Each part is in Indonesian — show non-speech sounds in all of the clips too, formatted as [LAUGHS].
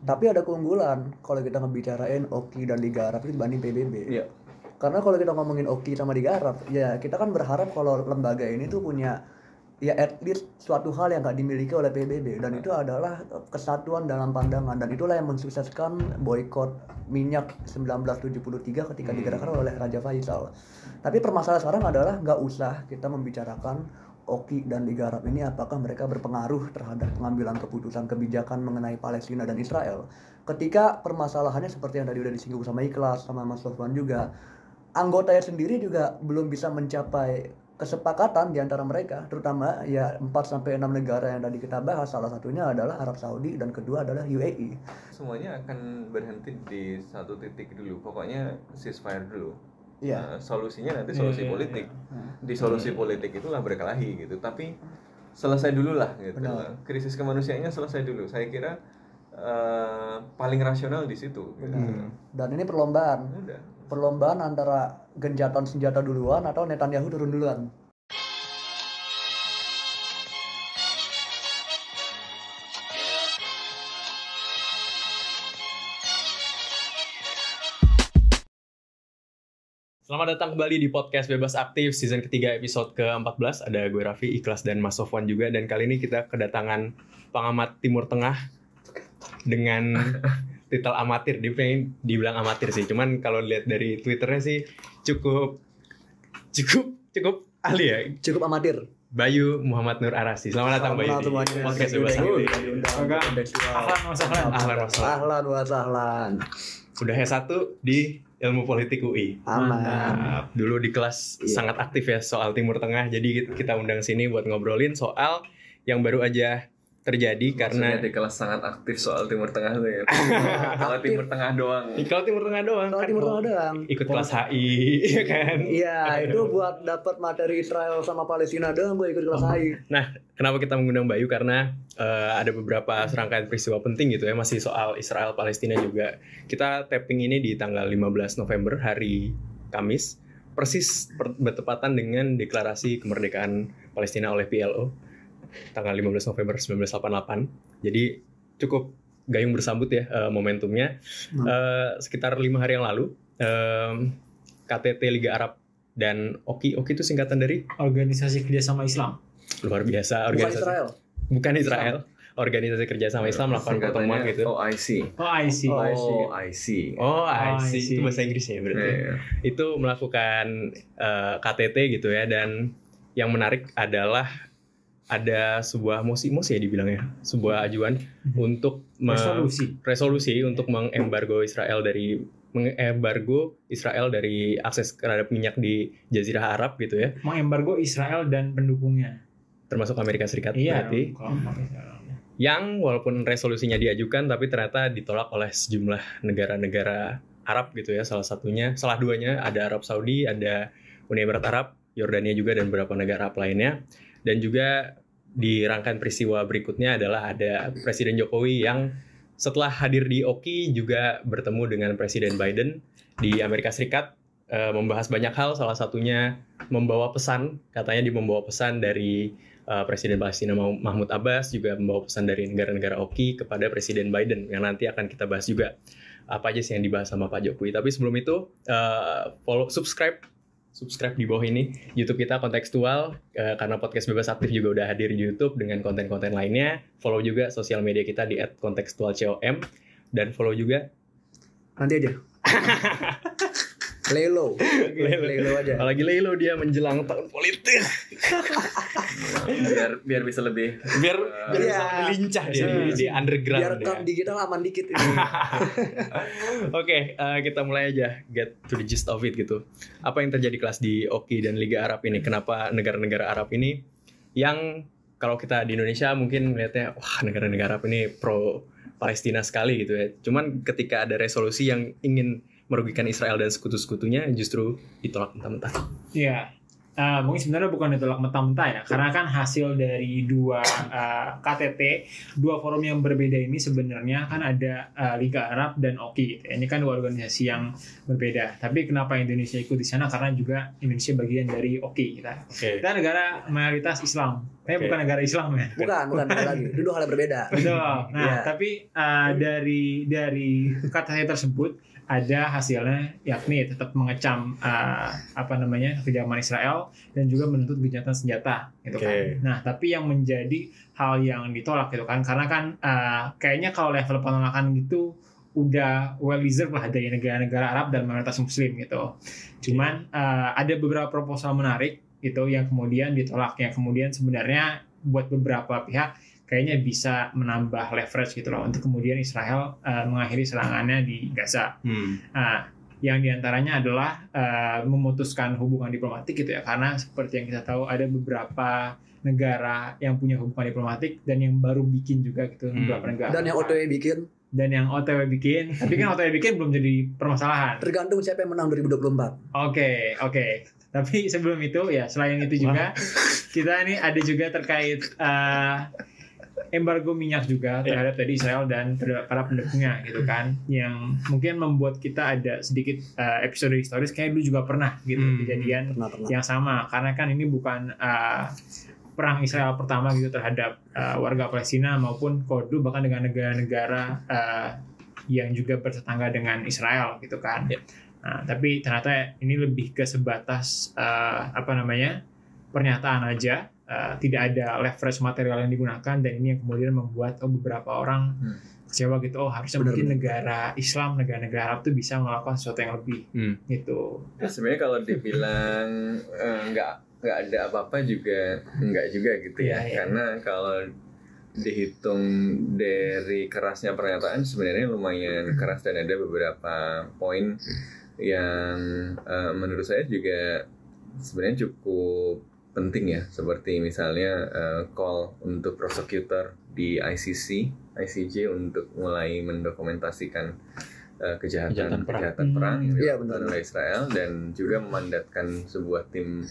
Tapi ada keunggulan kalau kita ngebicarain Oki dan Liga Arab itu dibanding PBB. Iya. Karena kalau kita ngomongin Oki sama Liga Arab, ya kita kan berharap kalau lembaga ini tuh punya ya at least suatu hal yang gak dimiliki oleh PBB dan itu adalah kesatuan dalam pandangan dan itulah yang mensukseskan boykot minyak 1973 ketika digerakkan oleh Raja Faisal. Tapi permasalahan sekarang adalah nggak usah kita membicarakan Oki dan Liga Arab ini apakah mereka berpengaruh terhadap pengambilan keputusan kebijakan mengenai Palestina dan Israel. Ketika permasalahannya seperti yang tadi udah disinggung sama Ikhlas sama Mas Sofwan juga, anggotanya sendiri juga belum bisa mencapai kesepakatan di antara mereka, terutama ya 4 sampai 6 negara yang tadi kita bahas, salah satunya adalah Arab Saudi dan kedua adalah. UAE. Semuanya akan berhenti di satu titik dulu. Pokoknya ceasefire dulu. Iya. Nah, solusinya nanti Iya, solusi iya, politik. iya. Di solusi politik itulah berkelahi gitu. Tapi selesai dulu lah gitu. Benar. Krisis kemanusiaannya selesai dulu. Saya kira eh, paling rasional di situ. Gitu. Benar. Dan ini perlombaan. Udah. Perlombaan antara genjatan senjata duluan atau Netanyahu turun duluan. Selamat datang kembali di podcast Bebas Aktif season ketiga episode ke-14. Ada gue Raffi, Ikhlas, dan Mas Sofwan juga. Dan kali ini kita kedatangan pengamat Timur Tengah dengan [LAUGHS] titel amatir. Dia pengen dibilang amatir sih. Cuman kalau lihat dari Twitternya sih cukup cukup cukup ahli ya. Cukup amatir. Bayu Muhammad Nur Arasi. Selamat datang Bayu Kenal di semuanya. podcast Thank you, Bebas thank you. Aktif. Diundang Oke. ke Bexual. Ahlan wa sahlan. Ahlan wa sahlan. Ahlan wa sahlan. Udah S1 di Ilmu Politik UI. Aman. Nah, dulu di kelas Iya. sangat aktif ya soal Timur Tengah. Jadi kita undang sini buat ngobrolin soal yang baru aja terjadi karena di kelas sangat aktif soal Timur Tengah tuh ya. [LAUGHS] Kalau Timur Tengah doang. kalau Timur Tengah doang Kalau kan Timur Tengah doang. ikut kelas HI [LAUGHS] ya kan. Iya, itu buat dapat materi Israel sama Palestina doang gue ikut kelas Oh. AI. Nah, kenapa kita mengundang Bayu karena eh, ada beberapa serangkaian peristiwa penting gitu ya masih soal Israel Palestina juga. Kita tapping ini di tanggal 15 November hari Kamis persis per- bertepatan dengan deklarasi kemerdekaan Palestina oleh PLO tanggal 15 November 1988. Jadi cukup gayung bersambut ya eh, momentumnya. Hmm. Eh, sekitar lima hari yang lalu em, KTT Liga Arab dan OKI OKI itu singkatan dari Organisasi Kerjasama Islam. luar biasa Bukan organisasi Israel. bukan Israel organisasi kerjasama Islam melakukan pertemuan Singkatannya gitu OIC. Oh, I see. Oh, I see. OIC. oh I I see. see. itu bahasa Inggris ya berarti Iya. itu melakukan eh, KTT gitu ya dan yang menarik adalah ada sebuah mosi mosi ya dibilangnya sebuah ajuan untuk me- Resolusi. resolusi untuk mengembargo Israel dari mengembargo Israel dari akses terhadap minyak di Jazirah Arab gitu ya Mengembargo Israel dan pendukungnya. termasuk Amerika Serikat Iya. berarti Israel. yang walaupun resolusinya diajukan tapi ternyata ditolak oleh sejumlah negara-negara Arab gitu ya salah satunya salah duanya ada Arab Saudi ada Uni Emirat Arab Yordania juga dan beberapa negara Arab lainnya dan juga di rangkaian peristiwa berikutnya adalah ada Presiden Jokowi yang setelah hadir di OKI juga bertemu dengan Presiden Biden di Amerika Serikat eh, membahas banyak hal salah satunya membawa pesan katanya dia membawa pesan dari uh, Presiden Palestina Mah- Mahmud Abbas juga membawa pesan dari negara-negara OKI kepada Presiden Biden yang nanti akan kita bahas juga apa aja sih yang dibahas sama Pak Jokowi. Tapi sebelum itu uh, follow subscribe subscribe di bawah ini YouTube kita kontekstual uh, karena podcast bebas aktif juga udah hadir di YouTube dengan konten-konten lainnya. Follow juga sosial media kita di @kontekstualcom dan follow juga Nanti aja. [LAUGHS] Lelo. Lelo. Lelo aja. apalagi Leilo dia menjelang tahun politik biar biar bisa lebih biar biar Iya. bisa lincah dia di, di Biar underground rekam ya. digital aman dikit ini. [LAUGHS] Oke, eh, kita mulai aja get to the gist of it gitu. Apa yang terjadi kelas di OKI dan Liga Arab ini? Kenapa negara-negara Arab ini yang kalau kita di Indonesia mungkin melihatnya wah negara-negara Arab ini pro Palestina sekali gitu ya. Cuman ketika ada resolusi yang ingin merugikan Israel dan sekutu-sekutunya justru ditolak mentah-mentah. Iya. eh, mungkin sebenarnya bukan ditolak mentah-mentah ya, karena kan hasil dari dua eh, KTT, dua forum yang berbeda ini sebenarnya kan ada eh, Liga Arab dan OKI. Gitu. ya. Ini kan dua organisasi yang berbeda. Tapi kenapa Indonesia ikut di sana? Karena juga Indonesia bagian dari OKI kita. Oke. Kita negara mayoritas Islam, tapi Oke. bukan negara Islam ya. Bukan, bukan beda lagi. Dua hal yang berbeda. Betul. Nah, Iya. tapi uh, dari dari kata saya tersebut ada hasilnya yakni tetap mengecam uh, apa namanya kejaman Israel dan juga menuntut gencatan senjata gitu kan. Oke. Nah, tapi yang menjadi hal yang ditolak gitu kan karena kan uh, kayaknya kalau level penolakan gitu udah well deserved lah dari negara-negara Arab dan mayoritas Muslim gitu. Cuman uh, ada beberapa proposal menarik gitu yang kemudian ditolak yang kemudian sebenarnya buat beberapa pihak kayaknya bisa menambah leverage gitu loh untuk kemudian Israel uh, mengakhiri serangannya di Gaza. Hmm. Nah, yang di antaranya adalah uh, memutuskan hubungan diplomatik gitu ya, karena seperti yang kita tahu ada beberapa negara yang punya hubungan diplomatik dan yang baru bikin juga gitu Hmm. beberapa negara. Dan yang OTW bikin dan yang OTW bikin, tapi kan OTW bikin belum jadi permasalahan. tergantung siapa yang menang 2024. Oke, oke. Tapi sebelum itu ya selain itu juga kita ini ada juga terkait eh, embargo minyak juga terhadap tadi Israel dan terhadap para pendukungnya gitu kan yang mungkin membuat kita ada sedikit eh, episode historis kayak dulu juga pernah gitu Hmm. kejadian Pernah pernah. yang sama karena kan ini bukan eh, perang Israel pertama gitu terhadap eh, warga Palestina maupun Kodu bahkan dengan negara-negara eh, yang juga bertetangga dengan Israel gitu kan. Ya. Nah, tapi ternyata ini lebih ke sebatas eh, apa namanya pernyataan aja, eh, tidak ada leverage material yang digunakan dan ini yang kemudian membuat oh, beberapa orang Hmm. kecewa gitu. Oh harusnya Benar, mungkin negara Islam, negara-negara Arab tuh bisa melakukan sesuatu yang lebih Hmm. gitu. Ya, sebenarnya kalau dibilang eh, nggak nggak ada apa-apa juga nggak juga gitu ya iya. karena kalau dihitung dari kerasnya pernyataan sebenarnya lumayan keras dan ada beberapa poin yang eh, menurut saya juga sebenarnya cukup penting ya. Seperti misalnya eh, call untuk prosecutor di ICC ICJ untuk mulai mendokumentasikan eh, kejahatan Kejahatan perang. kejahatan perang yang Iya, dilakukan oleh Israel dan juga memandatkan sebuah tim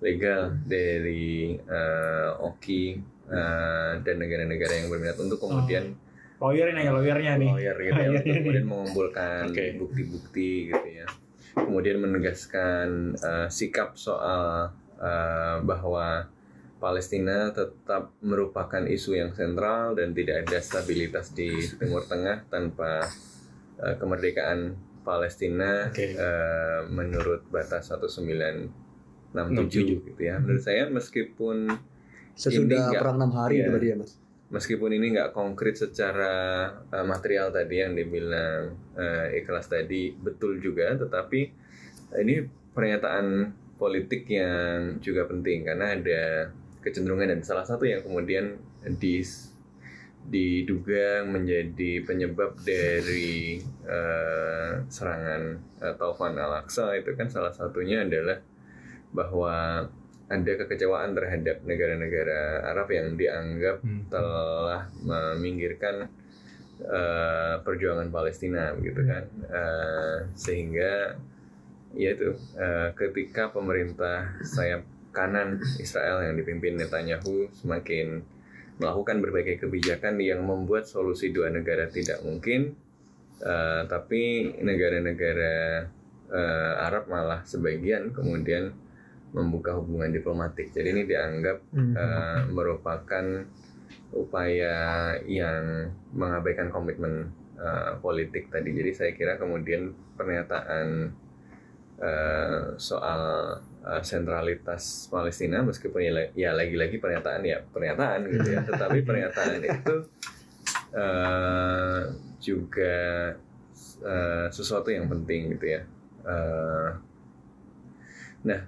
legal dari eh, OKI eh, dan negara-negara yang berminat untuk kemudian Lawyer nih, lawyernya nih. lawyer gitu ya Lawyer untuk kemudian mengumpulkan bukti-bukti gitu ya. Kemudian menegaskan eh, sikap soal eh, bahwa Palestina tetap merupakan isu yang sentral dan tidak ada stabilitas di Timur Tengah tanpa eh, kemerdekaan Palestina Oke. eh, menurut batas 1967 gitu ya menurut saya meskipun Sesudah Ini nggak- perang enam hari iya. ya mas. meskipun ini nggak konkret secara uh, material tadi yang dibilang uh, ikhlas tadi betul juga, tetapi ini pernyataan politik yang juga penting karena ada kecenderungan dan salah satu yang kemudian dis- diduga menjadi penyebab dari uh, serangan uh, Taufan Al-Aqsa itu kan salah satunya adalah bahwa ada kekecewaan terhadap negara-negara Arab yang dianggap Hmm. telah meminggirkan eh, perjuangan Palestina begitu kan Eh, sehingga ya itu eh, ketika pemerintah sayap kanan Israel yang dipimpin Netanyahu semakin melakukan berbagai kebijakan yang membuat solusi dua negara tidak mungkin eh, tapi negara-negara eh, Arab malah sebagian kemudian membuka hubungan diplomatik jadi ini dianggap eh, merupakan upaya yang mengabaikan komitmen eh, politik tadi. Jadi saya kira kemudian pernyataan eh, soal eh, sentralitas Palestina meskipun ya, ya lagi-lagi pernyataan ya pernyataan gitu ya, [LAUGHS] tetapi pernyataan itu eh, juga eh, sesuatu yang penting gitu ya. Eh, nah,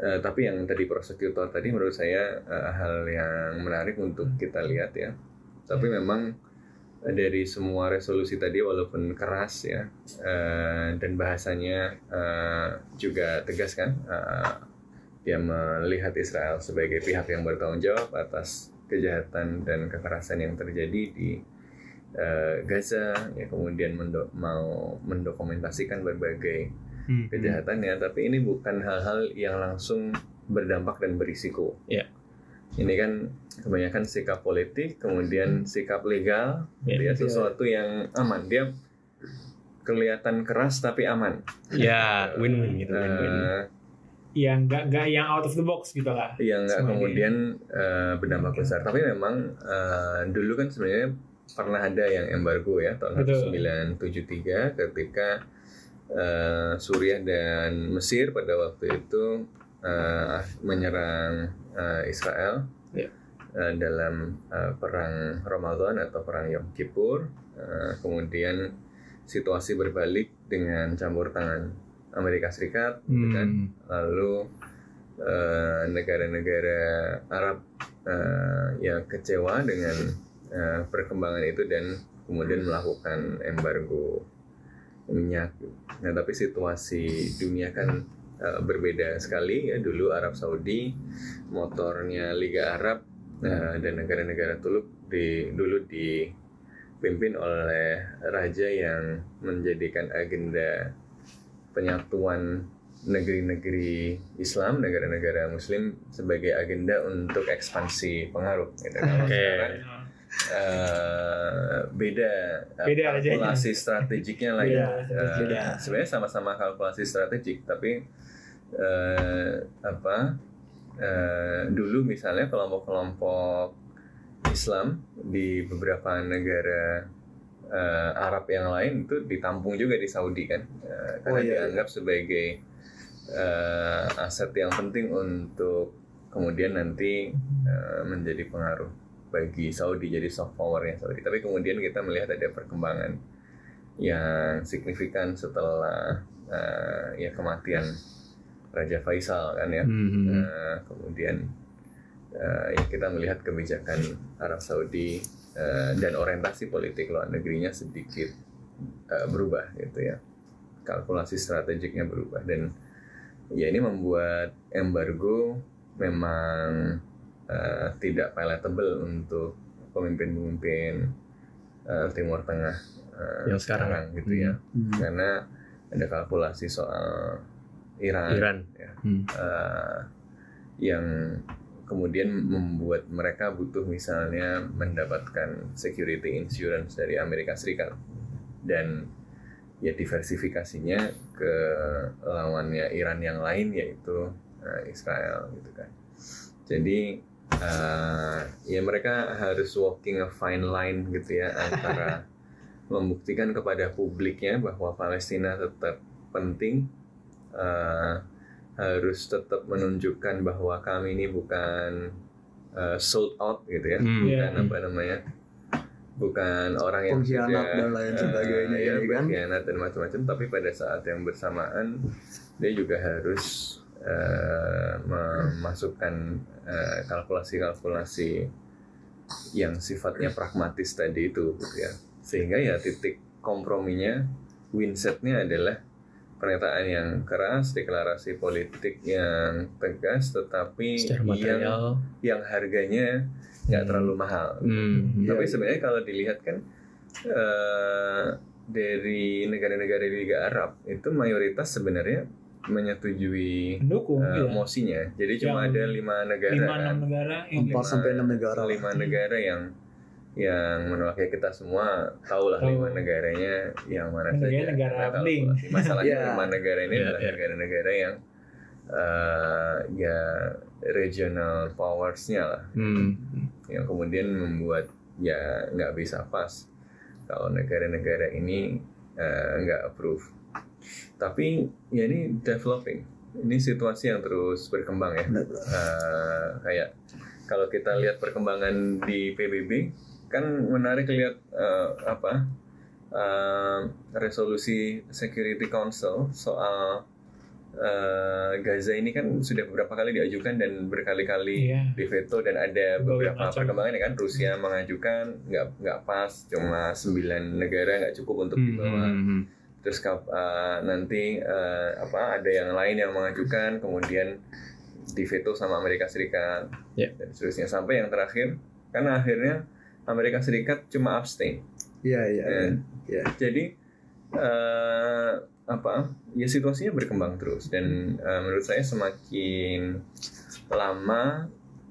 eh, tapi yang tadi prosekutor tadi menurut saya eh, hal yang menarik untuk kita lihat ya. Tapi memang eh, dari semua resolusi tadi walaupun keras ya eh, dan bahasanya eh, juga tegas kan, eh, dia melihat Israel sebagai pihak yang bertanggung jawab atas kejahatan dan kekerasan yang terjadi di eh, Gaza, ya kemudian mendo- mau mendokumentasikan berbagai Hmm. kejahatannya tapi ini bukan hal-hal yang langsung berdampak dan berisiko. Iya. Ini kan kebanyakan sikap politik, kemudian sikap legal, Iya. dia sesuatu yang aman. Dia kelihatan keras tapi aman. Ya, win-win gitu, win-win. Eh, yang nggak nggak yang out of the box gitu lah yang nggak kemudian eh, berdampak besar. Tapi memang eh, dulu kan sebenarnya pernah ada yang embargo ya tahun Betul. 1973 ketika eh, Suriah dan Mesir pada waktu itu eh, menyerang eh, Israel Ya. eh, dalam eh, perang Ramadan atau perang Yom Kippur. Eh, kemudian situasi berbalik dengan campur tangan Amerika Serikat, gitu kan Hmm. lalu eh, negara-negara Arab eh, yang kecewa dengan eh, perkembangan itu dan kemudian melakukan embargo minyak. Nah, tapi situasi dunia kan eh, berbeda sekali ya. Dulu Arab Saudi motornya Liga Arab eh, dan negara-negara Teluk di dulu dipimpin oleh raja yang menjadikan agenda penyatuan negeri-negeri Islam, negara-negara Muslim sebagai agenda untuk ekspansi pengaruh. Gitu. Oke. sekarang eh, beda, eh, Beda kalkulasi strategiknya lagi. Beda, Eh, beda. sebenarnya sama-sama kalkulasi strategik, tapi eh, apa? eh, dulu misalnya kelompok-kelompok Islam di beberapa negara eh, Arab yang lain itu ditampung juga di Saudi kan, Eh, karena Oh, iya, iya. dianggap sebagai eh, aset yang penting untuk kemudian nanti eh, menjadi pengaruh bagi Saudi jadi soft powernya Saudi. Tapi kemudian kita melihat ada perkembangan yang signifikan setelah eh, ya kematian Raja Faisal kan ya. Hmm. Eh, kemudian eh, ya kita melihat kebijakan Arab Saudi eh, dan orientasi politik luar negerinya sedikit eh, berubah gitu ya kalkulasi strategiknya berubah dan ya ini membuat embargo memang eh, tidak palatable untuk pemimpin-pemimpin eh, Timur Tengah eh, Yang sekarang. gitu ya Hmm. karena ada kalkulasi soal Iran, Iran. ya Hmm. eh, yang kemudian membuat mereka butuh misalnya mendapatkan security insurance dari Amerika Serikat dan ya diversifikasinya ke lawannya Iran yang lain yaitu Israel gitu kan jadi eh, ya mereka harus walking a fine line gitu ya antara [LAUGHS] membuktikan kepada publiknya bahwa Palestina tetap penting eh, harus tetap menunjukkan bahwa kami ini bukan eh, sold out gitu ya, Hmm. bukan Iya. apa namanya, bukan orang yang Pengkhianat dan lain sebagainya, ya, ini kan. pengkhianat dan macam-macam. Tapi pada saat yang bersamaan dia juga harus eh, memasukkan eh, kalkulasi-kalkulasi yang sifatnya pragmatis tadi itu, gitu ya. Sehingga ya titik komprominya, winsetnya adalah pernyataan yang keras, deklarasi politik yang tegas, tetapi yang yang harganya nggak Hmm. terlalu mahal. Hmm. Iya, Tapi iya. sebenarnya kalau dilihat kan eh, dari negara-negara di Liga Arab itu mayoritas sebenarnya menyetujui pendukung eh, iya. mosinya. Jadi cuma Yang ada lima negara lima kan, enam negara yang Empat Lima- sampai enam negara lah. lima negara yang yang menolak ya kita semua tahu lah Tahu. lima negaranya yang mana Negara- saja. negara bling. Masalahnya Iya. lima negara ini Iya, adalah iya. negara-negara yang eh, ya regional powers-nya lah Hmm. yang kemudian membuat ya nggak bisa pas kalau negara-negara ini eh, nggak approve. Tapi ya ini developing, ini situasi yang terus berkembang ya. Benar. Eh, kayak kalau kita lihat perkembangan di PBB kan menarik lihat eh, apa eh, resolusi Security Council soal eh, Gaza ini kan sudah beberapa kali diajukan dan berkali-kali Iya. diveto dan ada beberapa perkembangan ya kan Rusia mengajukan nggak nggak pas cuma 9 negara nggak cukup untuk Hmm. dibawa Hmm. Terus eh, nanti eh, apa ada yang lain yang mengajukan kemudian diveto sama Amerika Serikat Ya. dan seterusnya sampai yang terakhir karena akhirnya Amerika Serikat cuma abstain Iya iya. iya. Eh, Iya. jadi eh, apa ya situasinya berkembang terus dan eh, menurut saya semakin lama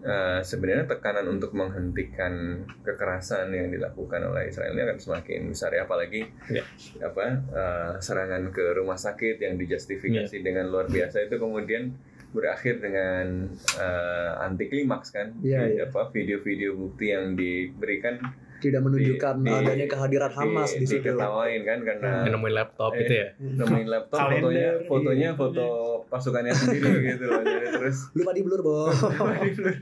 eh, sebenarnya tekanan untuk menghentikan kekerasan yang dilakukan oleh Israel ini akan semakin besar ya apalagi Ya. apa eh, serangan ke rumah sakit yang dijustifikasi dengan luar biasa itu kemudian berakhir dengan eh, anti klimaks kan Di- iya. apa video-video bukti yang diberikan tidak menunjukkan di- adanya kehadiran Hamas di, situ. diketawain kan karena Yang nemuin laptop Eh. itu ya nemuin laptop Kalender, fotonya fotonya iya. foto pasukannya sendiri [LAUGHS] gitu loh Jadi terus Lupa di blur, Bo.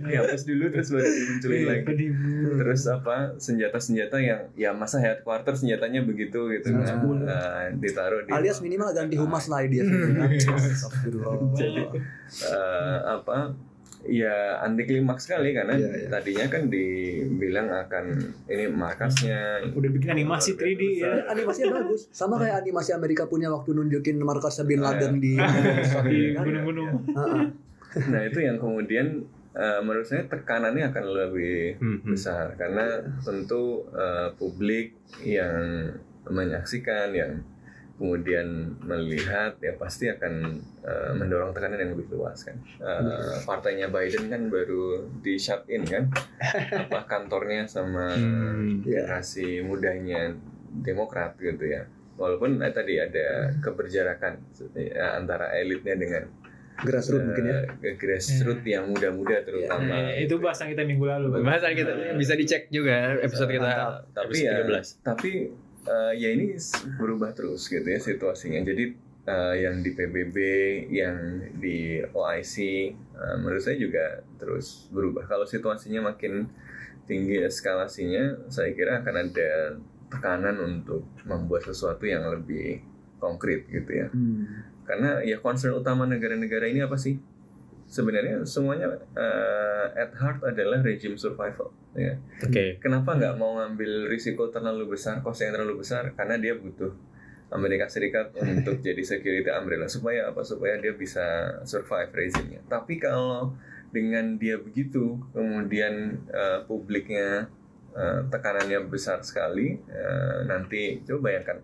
dihapus dulu terus baru dimunculin Iya, lagi terus apa senjata-senjata yang ya masa headquarter senjatanya begitu gitu Hmm. kan Nah, ditaruh di Alias minimal ganti humas lah dia. [LAUGHS] Astagfirullah. Jadi, eh, apa ya anti klimaks sekali karena Iya, iya. tadinya kan dibilang akan ini markasnya Udah bikin animasi 3D ya. Animasinya bagus sama kayak animasi Amerika punya waktu nunjukin markasnya Bin Laden di [LAUGHS] Di kan? gunung-gunung. Heeh. nah itu yang kemudian eh, menurut saya tekanannya akan lebih Hmm, hmm. besar karena tentu eh, publik yang menyaksikan yang kemudian melihat ya pasti akan eh, mendorong tekanan yang lebih luas kan Eh, partainya Biden kan baru di shut in kan [LAUGHS] apa kantornya sama Hmm. Iya. generasi mudanya Demokrat gitu ya walaupun eh, tadi ada keberjarakan eh, antara elitnya dengan Grassroots mungkin ya. grassroots yang muda-muda terutama Eh, itu bahasan kita minggu lalu. Bahasan kita bisa dicek juga episode kita Mantap. tapi episode ya 13. tapi eh, ya ini berubah terus gitu ya situasinya. Jadi eh, yang di PBB yang di OIC eh, menurut saya juga terus berubah. Kalau situasinya makin tinggi eskalasinya saya kira akan ada tekanan untuk membuat sesuatu yang lebih konkret gitu ya. Hmm. karena ya concern utama negara-negara ini apa sih sebenarnya semuanya eh, at heart adalah regime survival ya. Oke. kenapa nggak mau ngambil risiko terlalu besar cost yang terlalu besar? Karena dia butuh Amerika Serikat [LAUGHS] untuk jadi security umbrella supaya apa? Supaya dia bisa survive rezimnya tapi kalau dengan dia begitu kemudian eh, publiknya eh, tekanannya besar sekali eh, nanti coba bayangkan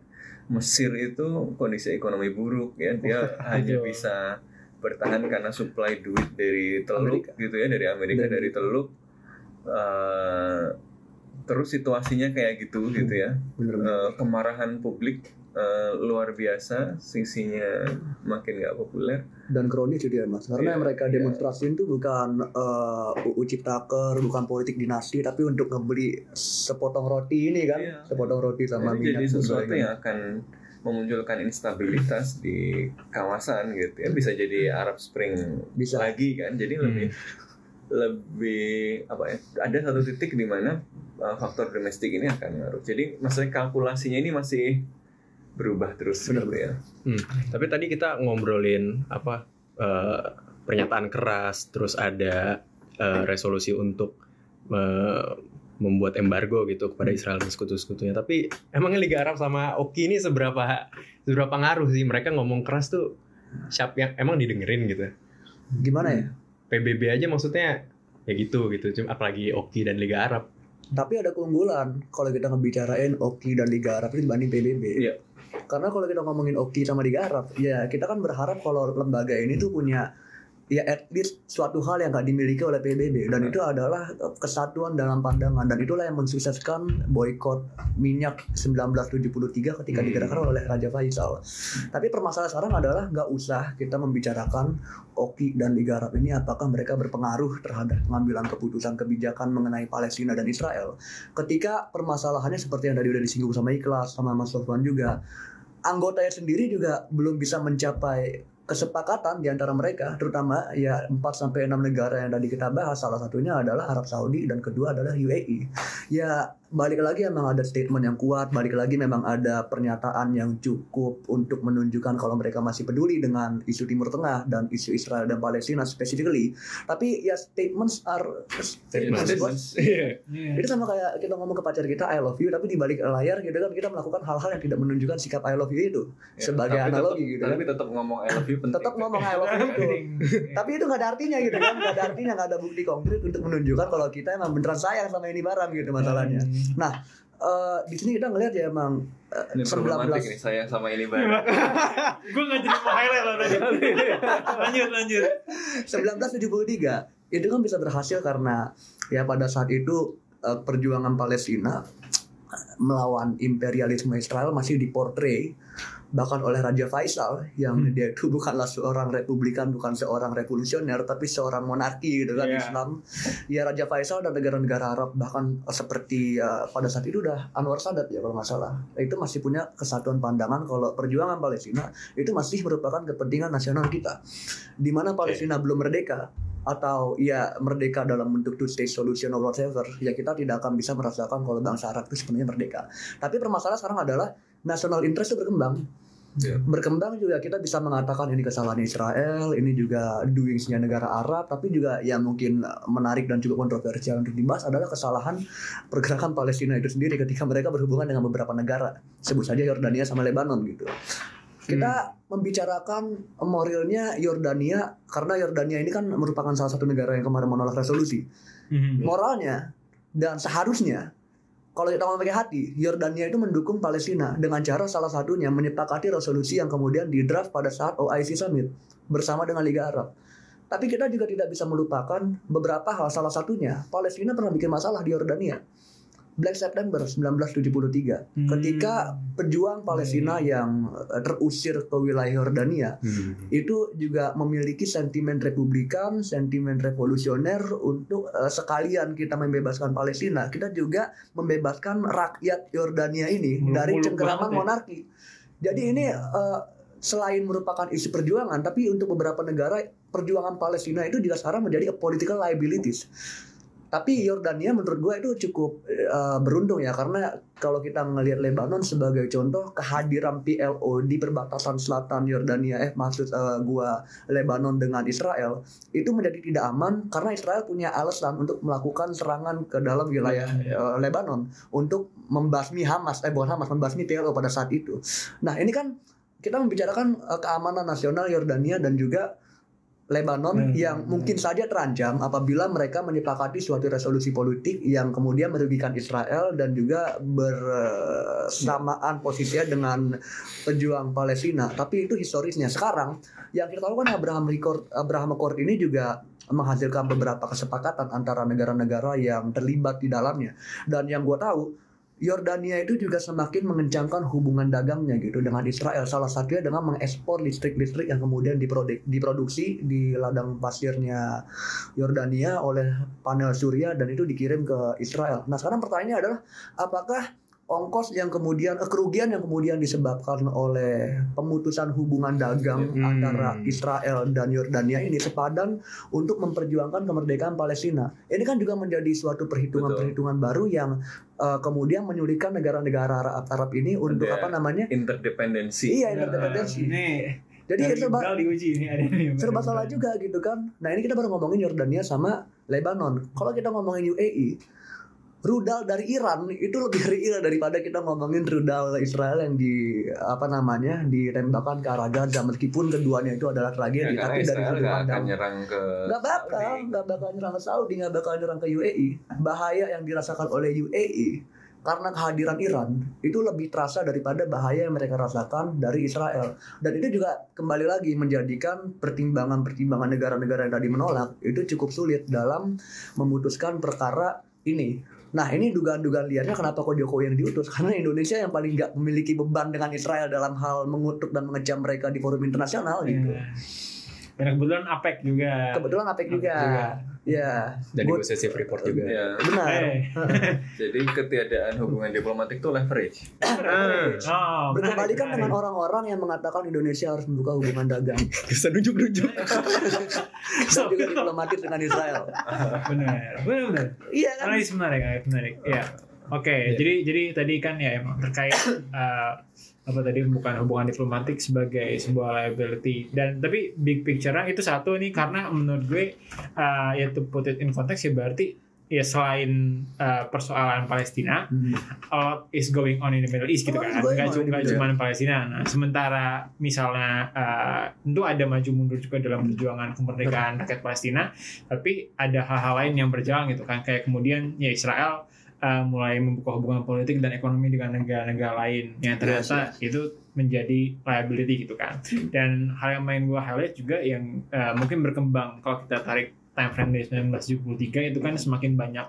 Mesir itu kondisi ekonomi buruk ya. Dia [LAUGHS] hanya bisa bertahan karena supply duit dari teluk Amerika. gitu ya dari Amerika Dari- dari teluk Eh, terus situasinya kayak gitu gitu ya Bener Eh, kemarahan publik eh, luar biasa sisinya makin nggak populer dan kronis juga mas karena yang mereka iya. demonstrasiin tuh bukan eh, UU Ciptaker bukan politik dinasti tapi untuk ngebeli sepotong roti ini kan Iya. sepotong roti sama jadi minyak sesuatu goreng. yang akan memunculkan instabilitas di kawasan gitu ya. Bisa jadi Arab Spring Bisa. lagi kan. Jadi Hmm. lebih lebih apa ya ada satu titik di mana uh, faktor domestik ini akan ngaruh. Jadi maksudnya kalkulasinya ini masih berubah terus Benar, gitu ya. Tapi tadi kita ngobrolin apa eh, pernyataan keras, terus ada eh, resolusi untuk eh, membuat embargo gitu kepada Israel dan sekutu-sekutunya. Tapi emangnya Liga Arab sama Oki ini seberapa seberapa ngaruh sih mereka ngomong keras tuh siapa yang emang didengerin gitu. gimana ya PBB aja maksudnya ya gitu gitu. Cuma apalagi Oki dan Liga Arab. tapi ada keunggulan kalau kita ngebicarain Oki dan Liga Arab itu dibanding PBB Iya. karena kalau kita ngomongin Oki sama Liga Arab ya kita kan berharap kalau lembaga ini tuh punya ya at least suatu hal yang gak dimiliki oleh PBB dan itu adalah kesatuan dalam pandangan dan itulah yang mensukseskan boykot minyak 1973 ketika Hmm. digerakkan oleh Raja Faisal. Tapi permasalahan sekarang adalah nggak usah kita membicarakan Oki dan Liga Arab ini apakah mereka berpengaruh terhadap pengambilan keputusan kebijakan mengenai Palestina dan Israel. Ketika permasalahannya seperti yang tadi udah disinggung sama Ikhlas sama Mas Sofwan juga, anggotanya sendiri juga belum bisa mencapai kesepakatan di antara mereka terutama ya 4 sampai 6 negara yang tadi kita bahas salah satunya adalah Arab Saudi dan kedua adalah UAE. Ya balik lagi memang ada statement yang kuat, balik lagi memang ada pernyataan yang cukup untuk menunjukkan kalau mereka masih peduli dengan isu Timur Tengah dan isu Israel dan Palestina specifically. Tapi ya statements are statements. [LAUGHS] Iya. Itu sama kayak kita ngomong ke pacar kita I love you tapi di balik layar gitu kan kita melakukan hal-hal yang tidak menunjukkan sikap I love you itu Ya, sebagai tapi analogi tetap, gitu tapi tetap ngomong I love you penting Tetap ngomong I love you itu. [LAUGHS] Tapi itu nggak ada artinya gitu kan, nggak ada artinya, nggak ada bukti konkret untuk menunjukkan kalau kita emang beneran sayang sama ini barang gitu masalahnya. Eh, di sini kita ngelihat ya emang eh, Ini problematik 19 nih saya sama ini banget. [LAUGHS] gue nggak jadi mau highlight loh tadi. lanjut lanjut. 1973 itu kan bisa berhasil karena ya pada saat itu eh, perjuangan Palestina melawan imperialisme Israel masih diportray bahkan oleh Raja Faisal yang Hmm. dia itu bukanlah seorang republikan bukan seorang revolusioner tapi seorang monarki gitu kan Iya. Islam. Ya Raja Faisal dan negara-negara Arab bahkan seperti eh, pada saat itu udah Anwar Sadat ya kalau nggak salah. Itu masih punya kesatuan pandangan kalau perjuangan Palestina itu masih merupakan kepentingan nasional kita. Di mana Palestina belum merdeka atau ya merdeka dalam bentuk two state solution or whatever ya kita tidak akan bisa merasakan kalau bangsa Arab itu sebenarnya merdeka. Tapi permasalahan sekarang adalah national interest itu berkembang. Iya. berkembang juga kita bisa mengatakan ini kesalahan Israel ini juga doingsnya negara Arab tapi juga yang mungkin menarik dan juga kontroversial untuk dibahas adalah kesalahan pergerakan Palestina itu sendiri ketika mereka berhubungan dengan beberapa negara. Sebut saja Yordania sama Lebanon gitu. Kita membicarakan moralnya Yordania karena Yordania ini kan merupakan salah satu negara yang kemarin menolak resolusi. Mhm. moralnya dan seharusnya kalau kita mau pakai hati, Yordania itu mendukung Palestina dengan cara salah satunya menyepakati resolusi yang kemudian didraft pada saat OIC Summit bersama dengan Liga Arab. Tapi kita juga tidak bisa melupakan beberapa hal salah satunya Palestina pernah bikin masalah di Yordania. Black September 1973 Hmm. ketika pejuang Palestina yang eh, terusir ke wilayah Yordania itu juga memiliki sentimen republikan, sentimen revolusioner untuk eh, sekalian kita membebaskan Palestina, kita juga membebaskan rakyat Yordania ini Muluk-muluk dari cengkeraman ya. monarki. Jadi ini eh, selain merupakan isu perjuangan, tapi untuk beberapa negara perjuangan Palestina itu juga sekarang menjadi a political liabilities. Tapi Yordania menurut gue itu cukup eh, beruntung ya karena kalau kita ngelihat Lebanon sebagai contoh kehadiran PLO di perbatasan selatan Yordania eh maksud eh, gua Lebanon dengan Israel itu menjadi tidak aman karena Israel punya alasan untuk melakukan serangan ke dalam wilayah eh, Lebanon untuk membasmi Hamas eh bukan Hamas membasmi PLO pada saat itu. Nah, ini kan kita membicarakan eh, keamanan nasional Yordania dan juga Lebanon Hmm. yang mungkin saja terancam apabila mereka menyepakati suatu resolusi politik yang kemudian merugikan Israel dan juga bersamaan posisinya dengan pejuang Palestina. Tapi itu historisnya. Sekarang yang kita tahu kan Abraham Accord, Abraham Accord ini juga menghasilkan beberapa kesepakatan antara negara-negara yang terlibat di dalamnya. Dan yang gue tahu Yordania itu juga semakin mengencangkan hubungan dagangnya gitu dengan Israel. Salah satunya dengan mengekspor listrik-listrik yang kemudian diproduk- diproduksi di ladang pasirnya Yordania oleh panel surya dan itu dikirim ke Israel. Nah sekarang pertanyaannya adalah apakah ongkos yang kemudian eh, kerugian yang kemudian disebabkan oleh pemutusan hubungan dagang Hmm. antara Israel dan Yordania ini sepadan untuk memperjuangkan kemerdekaan Palestina. Ini kan juga menjadi suatu perhitungan-perhitungan baru yang eh, kemudian menyulitkan negara-negara Arab, Arab ini untuk Ada apa namanya? Interdependensi. Iya, interdependensi. Ini Jadi dari serba Iqbal diuji ini ada nih. serba salah juga gitu kan. Nah ini kita baru ngomongin Yordania sama Lebanon. Kalau kita ngomongin UAE, rudal dari Iran itu lebih [LAUGHS] real daripada kita ngomongin rudal Israel yang di apa namanya ditembakkan ke arah Gaza meskipun keduanya itu adalah Ya, tragedi karena tapi dari sudut pandang nyerang ke nggak bakal nggak bakal nyerang ke Saudi nggak bakal nyerang ke UAE bahaya yang dirasakan oleh UAE karena kehadiran Iran itu lebih terasa daripada bahaya yang mereka rasakan dari Israel. Dan itu juga kembali lagi menjadikan pertimbangan-pertimbangan negara-negara yang tadi menolak itu cukup sulit dalam memutuskan perkara ini Nah ini dugaan-dugaan liarnya kenapa kok Jokowi yang diutus Karena Indonesia yang paling nggak memiliki beban dengan Israel dalam hal mengutuk dan mengecam mereka di forum internasional gitu Iya. Dan kebetulan APEC juga. Kebetulan APEC juga. Ya, Dan negosiasi Freeport juga. Ya, benar. Eh. [LAUGHS] jadi ketiadaan hubungan diplomatik itu leverage. Oh, Berkebalikan menarik, dengan menarik. orang-orang yang mengatakan Indonesia harus membuka hubungan dagang [LAUGHS] Bisa nunjuk-nunjuk. [LAUGHS] dan juga diplomatis dengan Israel. Benar, benar, benar. Iya kan? Menarik, analis menarik. Ya. Oke, Iya. jadi jadi tadi kan ya emang terkait [COUGHS] eh, apa tadi bukan hubungan diplomatik sebagai sebuah liability. Dan tapi big picture-nya itu satu nih karena menurut gue eh, ya to put it in context ya berarti ya selain eh, persoalan Palestina Hmm. a lot is going on in the Middle East gitu kan. nggak on cu- in the nggak Middle cuma Palestina. Nah sementara misalnya eh, tentu ada maju mundur juga dalam perjuangan kemerdekaan rakyat Palestina tapi ada hal-hal lain yang berjalan gitu kan. Kayak kemudian ya Israel uh, mulai membuka hubungan politik dan ekonomi dengan negara-negara lain yang ternyata itu menjadi liability gitu kan. Dan hal yang main gue highlight juga yang uh, mungkin berkembang kalau kita tarik time frame dari 1973 itu kan semakin banyak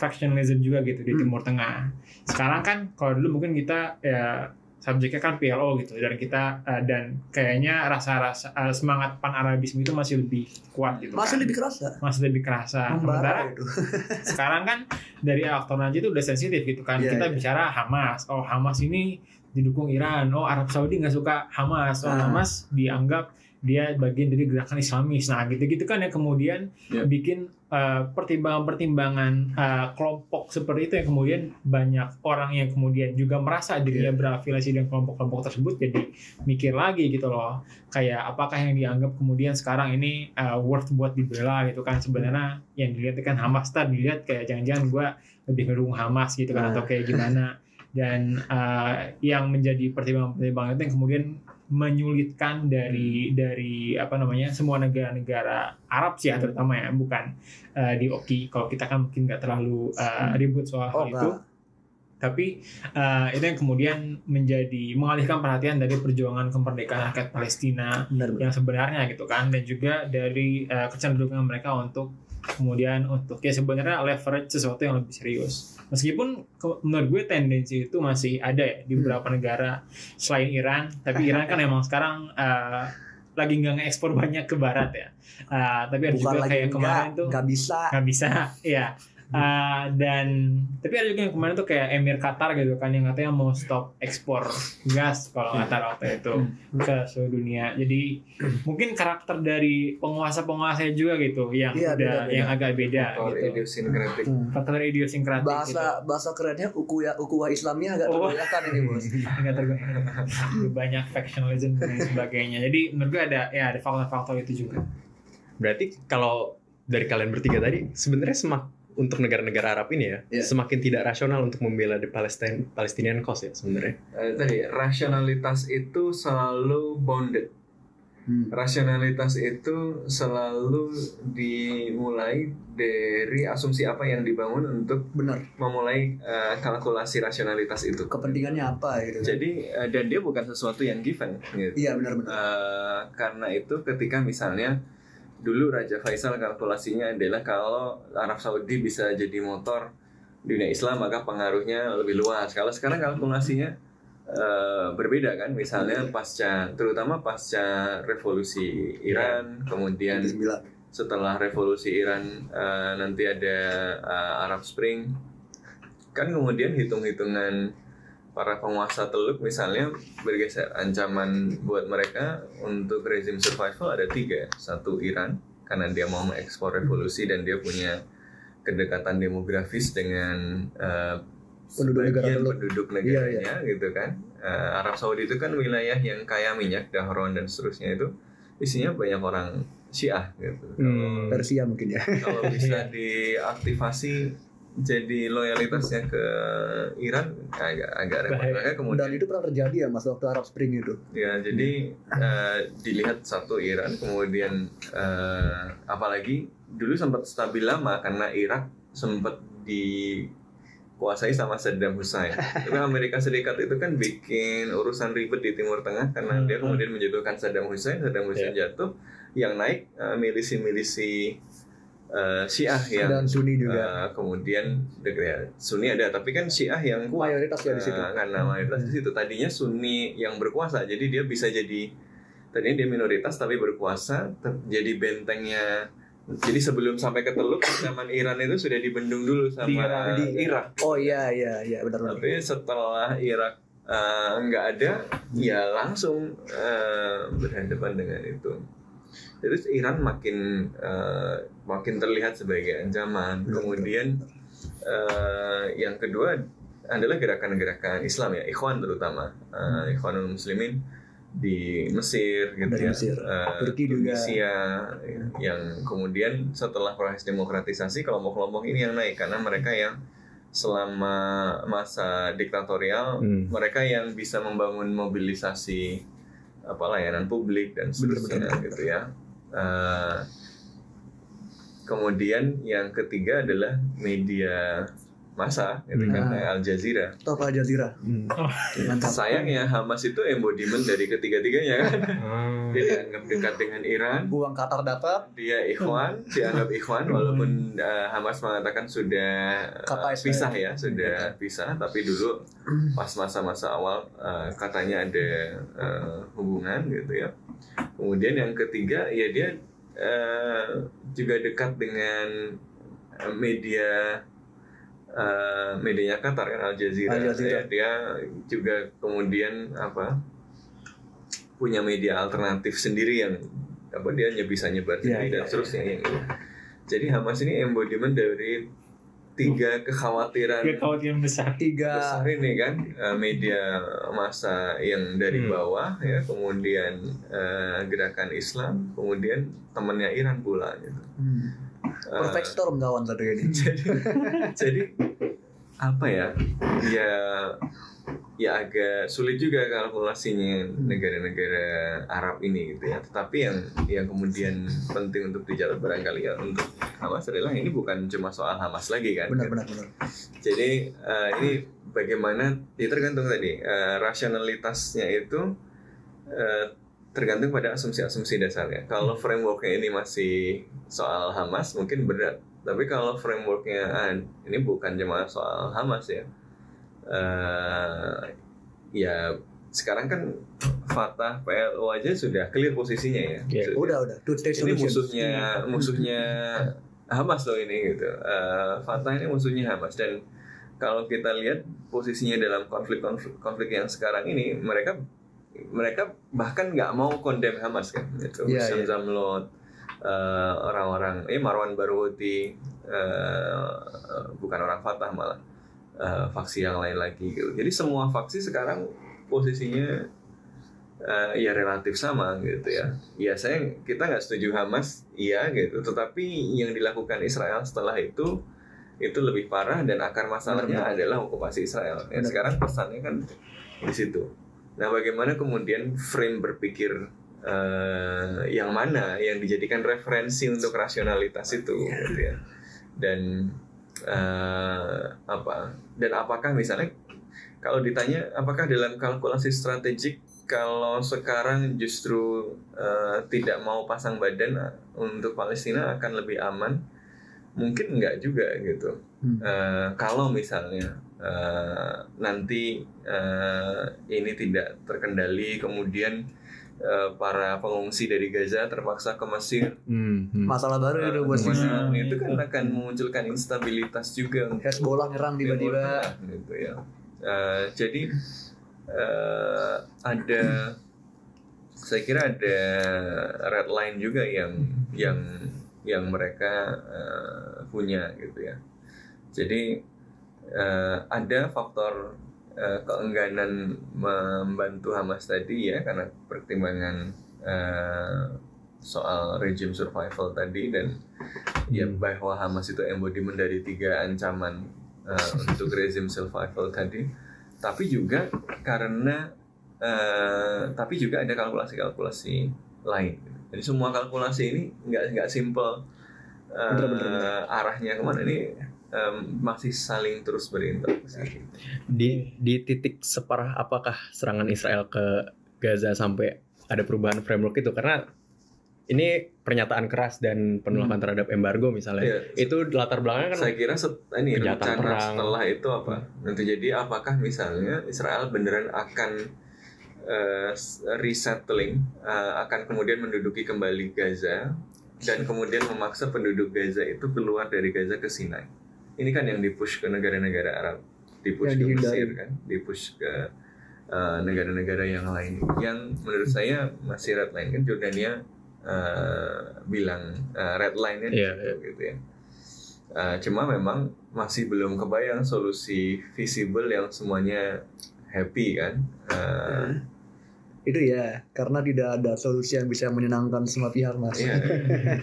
factionalism juga gitu di Hmm. Timur Tengah. Sekarang kan kalau dulu mungkin kita ya subjeknya kan PLO gitu dan kita uh, dan kayaknya rasa-rasa uh, semangat pan Arabisme itu masih lebih kuat gitu. Masih kan. lebih kerasa. masih lebih kerasa. Sementara Membara itu. [LAUGHS] sekarang kan dari aktor Najib itu udah sensitif gitu kan. Iya, kita iya. bicara Hamas. Oh Hamas ini didukung Iran. Oh Arab Saudi nggak suka Hamas. Oh Ah. Hamas dianggap dia bagian dari gerakan Islamis. Nah gitu-gitu kan yang kemudian Iya. bikin pertimbangan-pertimbangan uh, kelompok seperti itu yang kemudian banyak orang yang kemudian juga merasa dirinya berafiliasi dengan kelompok-kelompok tersebut jadi mikir lagi gitu loh. Kayak apakah yang dianggap kemudian sekarang ini uh, worth buat dibela gitu kan? Sebenarnya yang dilihat kan Hamas. Tadi dilihat kayak jangan-jangan gue lebih mendukung Hamas gitu kan Nah. atau kayak gimana? Dan uh, yang menjadi pertimbangan-pertimbangan itu yang kemudian menyulitkan dari dari apa namanya semua negara-negara Arab sih ya terutama ya bukan uh, di Oki. Kalau kita kan mungkin nggak terlalu uh, ribut soal Oh, hal itu. enggak. tapi uh, itu yang kemudian menjadi mengalihkan perhatian dari perjuangan kemerdekaan rakyat Palestina Benar, benar. yang sebenarnya gitu kan. Dan juga dari uh, kecenderungan mereka untuk kemudian untuk ya sebenarnya leverage sesuatu yang lebih serius meskipun menurut gue tendensi itu masih ada ya di Hmm. beberapa negara selain Iran tapi Iran kan [LAUGHS] emang sekarang uh, lagi nggak ngekspor banyak ke Barat ya Uh, tapi ada Bukan juga kayak kemarin tuh enggak bisa. nggak bisa ya Uh, dan tapi ada juga yang kemarin tuh kayak Emir Qatar gitu kan yang katanya mau stop ekspor gas kalau Qatar waktu itu ke seluruh dunia jadi mungkin karakter dari penguasa-penguasa juga gitu yang Iya, udah beda-beda. yang agak beda Faktor gitu idiosinkratik. Hmm. faktor idiosinkratik Bahasa gitu. bahasa kerennya ukuya ukuah Islamnya agak Oh. tergoyahkan ini bos. [LAUGHS] Nggak tergoyah. banyak factionalism dan sebagainya jadi menurut gue ada ya ada faktor-faktor itu juga Berarti kalau dari kalian bertiga tadi sebenarnya semak untuk negara-negara Arab ini ya Iya. semakin tidak rasional untuk membela the Palestine Palestinian cause ya sebenarnya. Eh, tadi rasionalitas itu selalu bounded. Hmm. Rasionalitas itu selalu dimulai dari asumsi apa yang dibangun untuk Benar. memulai eh, kalkulasi rasionalitas itu. Kepentingannya apa gitu. Jadi eh, dan dia bukan sesuatu yang given. Gitu. Iya benar-benar. Eh, karena itu ketika misalnya dulu Raja Faisal kalkulasinya adalah kalau Arab Saudi bisa jadi motor dunia Islam maka pengaruhnya lebih luas. Kalau sekarang kalkulasinya eh, berbeda kan, misalnya pasca terutama pasca revolusi Iran, kemudian 79. setelah revolusi Iran eh, nanti ada eh, Arab Spring kan kemudian hitung-hitungan para penguasa teluk misalnya bergeser ancaman buat mereka untuk rezim survival ada tiga satu Iran karena dia mau mengekspor revolusi dan dia punya kedekatan demografis dengan eh, Penduduk negara teluk. penduduk Iya, negaranya gitu kan Eh, Arab Saudi itu kan wilayah yang kaya minyak Dahron dan seterusnya itu isinya banyak orang Syiah gitu Hmm. Persia mungkin ya. kalau bisa [LAUGHS] diaktifasi jadi loyalitasnya ke Iran agak agak repot Bahaya. Makanya kemudian Dan itu pernah terjadi ya mas waktu Arab Spring itu. ya jadi eh, dilihat satu Iran kemudian eh, apalagi dulu sempat stabil lama karena Irak sempat dikuasai sama Saddam Hussein. Karena Amerika Serikat itu kan bikin urusan ribet di Timur Tengah karena dia kemudian menjatuhkan Saddam Hussein, Saddam Hussein jatuh, yang naik eh, milisi-milisi eh, Syiah yang Dan Sunni juga. eh, kemudian ya, Sunni ada tapi kan Syiah yang kuat Mayoritas ya di situ. Nah, karena mayoritas di situ tadinya Sunni yang berkuasa jadi dia bisa jadi tadinya dia minoritas tapi berkuasa jadi bentengnya jadi sebelum sampai ke Teluk zaman Iran itu sudah dibendung dulu sama Di Irak. Di- Irak Oh iya iya iya benar-benar. tapi setelah Irak nggak ada ya langsung eh, berhadapan dengan itu terus Iran makin eh, makin terlihat sebagai ancaman kemudian eh, yang kedua adalah gerakan-gerakan Islam ya Ikhwan terutama eh, Ikhwanul Muslimin di Mesir gitu Dari ya Mesir. Eh, Turki juga. Tunisia, ya, yang kemudian setelah proses demokratisasi kelompok-kelompok ini yang naik karena mereka yang selama masa diktatorial Hmm. mereka yang bisa membangun mobilisasi apa layanan publik dan seterusnya Benar-benar. gitu ya. Eh, kemudian yang ketiga adalah media masa gitu kan Nah. kayak Al Jazeera. Top Al Jazeera. Hmm. Mantap. Sayangnya Hamas itu embodiment dari ketiga-tiganya kan. Ah. Dia dianggap dekat dengan Iran, Uang Qatar dapat, dia ikhwan, dianggap ikhwan walaupun uh, Hamas mengatakan sudah uh, pisah ya, sudah pisah tapi dulu pas masa-masa awal uh, katanya ada uh, hubungan gitu ya. Kemudian yang ketiga ya dia uh, juga dekat dengan media uh, medianya Qatar kan Al Jazeera. Al Jazeera. Ya, dia juga kemudian apa punya media alternatif sendiri yang apa dia nye- bisa nyebar Iya, sendiri iya, dan seterusnya yang ini. Jadi Hamas ini embodiment dari tiga kekhawatiran kekhawatiran besar tiga besar ini kan eh, media masa yang dari Hmm. bawah ya kemudian eh, gerakan Islam kemudian temannya Iran pula gitu. Hmm. Eh, perfect storm kawan satu ini. [LAUGHS] jadi jadi apa ya ya ya agak sulit juga kalkulasinya negara-negara Arab ini gitu ya tetapi yang yang kemudian penting untuk dicatat barangkali ya untuk Hamas adalah ini bukan cuma soal Hamas lagi kan Benar benar benar. jadi eh, ini bagaimana ya tergantung tadi eh, rasionalitasnya itu eh, tergantung pada asumsi-asumsi dasarnya. Kalau frameworknya ini masih soal Hamas mungkin berat. Tapi kalau frameworknya ah, ini bukan cuma soal Hamas ya. Eh, ya sekarang kan Fatah PLO aja sudah clear posisinya ya. Iya. Sudah- Udah udah. Two state ini musuhnya musuhnya [LAUGHS] Hamas loh ini gitu. Eh, Fatah ini musuhnya Hamas dan kalau kita lihat posisinya dalam konflik-konflik konflik yang sekarang ini mereka mereka bahkan nggak mau condemn Hamas kan gitu. Iya, Sam iya. Zamlot eh, orang-orang eh Marwan Barghouti eh, bukan orang Fatah malah eh, faksi yang lain lagi gitu. Jadi semua faksi sekarang posisinya eh, ya relatif sama gitu ya. Ya saya kita nggak setuju Hamas, iya gitu. Tetapi yang dilakukan Israel setelah itu itu lebih parah dan akar masalahnya Benar, adalah okupasi Israel. Ya, sekarang pesannya kan di situ. Nah, bagaimana kemudian frame berpikir eh, yang mana yang dijadikan referensi untuk rasionalitas itu, gitu ya. Dan eh, apa? Dan apakah misalnya kalau ditanya apakah dalam kalkulasi strategik kalau sekarang justru eh, tidak mau pasang badan untuk Palestina akan lebih aman? Mungkin enggak juga gitu. Hmm. Eh, kalau misalnya eh, nanti eh, ini tidak terkendali, kemudian eh, para pengungsi dari Gaza terpaksa ke Mesir, Hmm, hmm. Masalah baru itu eh, buat di mana Hmm. itu kan akan memunculkan instabilitas juga Hezbollah nyerang tiba-tiba. Gitu ya. Eh, jadi eh, ada saya kira ada red line juga yang yang yang mereka eh, punya gitu ya. Jadi eh, ada faktor eh, keengganan membantu Hamas tadi ya karena pertimbangan eh, soal regime survival tadi dan ya Hmm. bahwa Hamas itu embodiment dari tiga ancaman eh, untuk regime survival tadi tapi juga karena eh, tapi juga ada kalkulasi-kalkulasi lain jadi semua kalkulasi ini nggak nggak simple Bener, bener, bener. arahnya ke mana ini em, masih saling terus berinteraksi. Di di titik separah apakah serangan Israel ke Gaza sampai ada perubahan framework itu? Karena ini pernyataan keras dan penolakan terhadap embargo misalnya. Iya, Itu latar belakangnya kan saya kira set, ini rencana perang. setelah itu apa? Nanti jadi apakah misalnya Israel beneran akan eh, resettling eh, akan kemudian menduduki kembali Gaza dan kemudian memaksa penduduk Gaza itu keluar dari Gaza ke Sinai ini kan yang dipush ke negara-negara Arab dipush Yang ke dihindari. Mesir kan dipush ke eh, negara-negara yang lain yang menurut saya masih red line kan Jordania eh, bilang eh, red line-nya di Iya, situ, gitu ya Uh, cuma memang masih belum kebayang solusi visible yang semuanya happy kan. Uh, Itu ya, karena tidak ada solusi yang bisa menyenangkan semua pihak, Mas. Iya,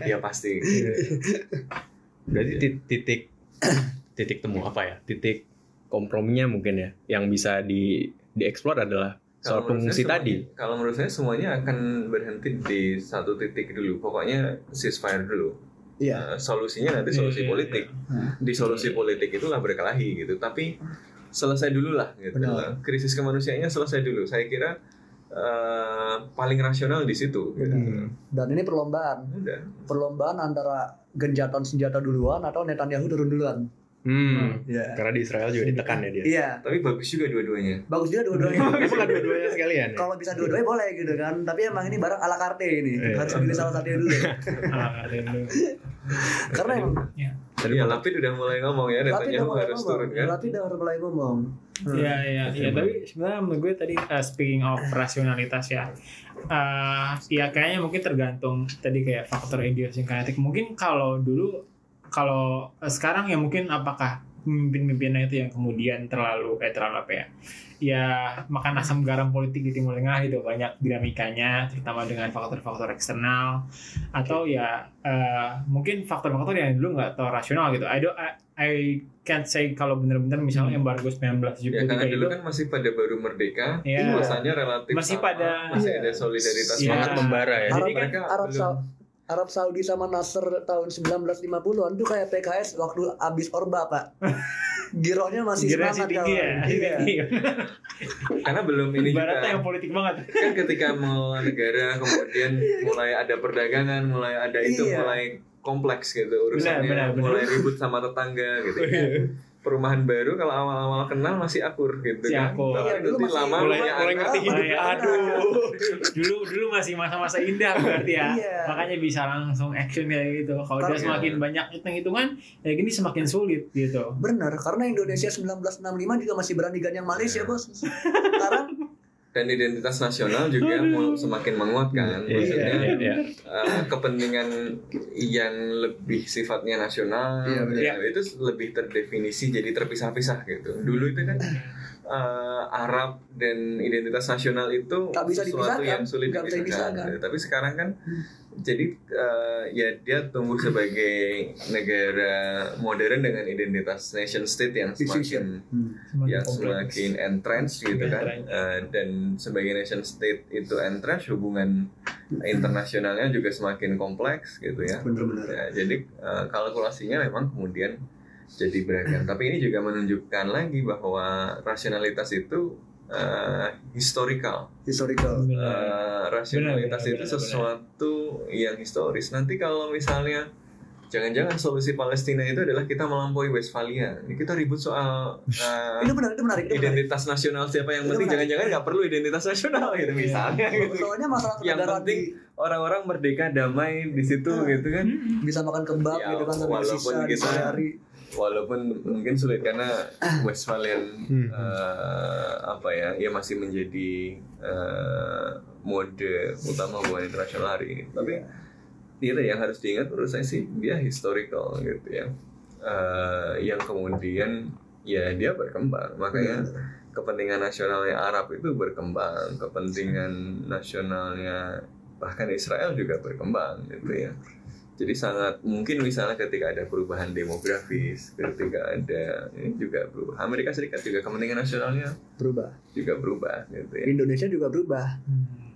ya [LAUGHS] pasti. berarti ti- titik [CLEARS THROAT] titik temu apa ya? Titik komprominya mungkin ya yang bisa di dieksplor adalah soal Kalau pengungsi tadi. Kalau menurut saya semuanya akan berhenti di satu titik dulu. Pokoknya ceasefire dulu. Iya. Nah, solusinya nanti solusi Iya, iya, politik. iya. Di solusi politik itulah berkelahi gitu. Tapi selesai dulu lah gitu. Benar. Krisis kemanusiaannya selesai dulu. Saya kira eh, paling rasional di situ. Gitu. Dan ini perlombaan, Udah. perlombaan antara genjatan senjata duluan atau Netanyahu turun duluan. Hmm. Iya. Karena di Israel juga ditekan ya dia. Iya, Tapi bagus juga dua-duanya. bagus juga dua-duanya. [LAUGHS] Emang nggak dua-duanya sekalian ya? Kalau bisa dua-duanya boleh gitu kan. Tapi emang ini barang ala carte ini. Iya. Harus pilih salah satunya dulu. [LAUGHS] Ada yang dulu. Karena emang Tadi ya Lapid udah mulai ngomong ya, Netanyahu mulai harus ngomong. turun kan. Tapi udah mulai ngomong. Hmm. Iya iya iya tapi sebenarnya menurut gue tadi uh, speaking of rasionalitas ya uh, ya kayaknya mungkin tergantung tadi kayak faktor idiosyncratic mungkin kalau dulu kalau uh, sekarang ya mungkin apakah pemimpin-pemimpinnya itu yang kemudian terlalu eh terlalu apa ya ya makan asam garam politik di Timur Tengah itu banyak dinamikanya terutama dengan faktor-faktor eksternal atau ya uh, mungkin faktor-faktor yang dulu nggak tahu rasional gitu I don't I, I can't say kalau benar-benar misalnya embargo 1973 Ya karena itu dulu kan masih pada baru merdeka, Iya. suasananya relatif Masih sama, pada- masih Iya. ada solidaritas Iya. Semangat membara ya. Arab, Jadi kan mereka Arab, belum- Arab Saudi sama Nasr tahun 1950-an tuh kayak PKS waktu abis Orba pak. [LAUGHS] Girohnya masih Gerasi semangat tinggi ya. Iya. tinggi. [LAUGHS] karena belum ini Ibaratnya juga yang politik banget kan ketika mengelola negara kemudian [LAUGHS] mulai ada perdagangan mulai ada itu Iya. mulai kompleks gitu urusannya Benar, benar, benar. mulai ribut sama tetangga gitu perumahan baru kalau awal-awal kenal masih akur gitu Si kan akur. Tapi Iya, dulu nanti masih- lama mulai mulai ngerti hidup. Iya. Aduh. dulu dulu masih masa-masa indah berarti ya Iya. makanya bisa langsung action kayak gitu kalau udah Karena- semakin banyak hitung-hitungan ya gini semakin sulit gitu Bener, karena Indonesia 1965 juga masih berani ganyang Malaysia bos. Sekarang dan identitas nasional juga mul- semakin menguatkan Iya, maksudnya iya, iya. eh, kepentingan yang lebih sifatnya nasional Iya, benar. ya, itu lebih terdefinisi jadi terpisah-pisah gitu dulu itu kan eh, Arab dan identitas nasional itu Tak bisa sesuatu dipisahkan, yang sulit bisa dipisahkan dipisahkan. gitu. tapi sekarang kan jadi eh, ya dia tumbuh sebagai negara modern dengan identitas nation state yang semakin Hmm. yang kompleks. semakin entrenched gitu kan. Eh, dan sebagai nation state itu entrenched hubungan internasionalnya juga semakin kompleks gitu ya bener-bener. Ya, jadi eh, kalkulasinya memang kemudian jadi beragam tapi ini juga menunjukkan lagi bahwa rasionalitas itu eh, historical Historical. Benar. Eh, rasionalitas Benar, benar, itu benar, sesuatu yang historis nanti kalau misalnya jangan-jangan solusi Palestina itu adalah kita melampaui Westphalia ini kita ribut soal [LAUGHS] eh, Itu benar, itu menarik. Itu menarik. identitas nasional siapa yang Itu penting menarik. jangan-jangan nggak perlu identitas nasional gitu Iya. misalnya gitu Soalnya masalah Yang penting di- orang-orang merdeka damai di situ Hmm. gitu kan bisa makan kebab Ya, gitu kan walaupun kita- sore hari. Walaupun mungkin sulit karena Westphalian Hmm. eh, apa ya ya masih menjadi eh, mode utama hubungan internasional hari ini. Tapi itu yang harus diingat menurut saya sih dia historical gitu ya. Eh, yang kemudian ya dia berkembang. Makanya kepentingan nasionalnya Arab itu berkembang. Kepentingan nasionalnya bahkan Israel juga berkembang gitu ya jadi sangat mungkin misalnya ketika ada perubahan demografis ketika ada ini juga berubah Amerika Serikat juga kepentingan nasionalnya berubah. juga berubah gitu ya Indonesia juga berubah.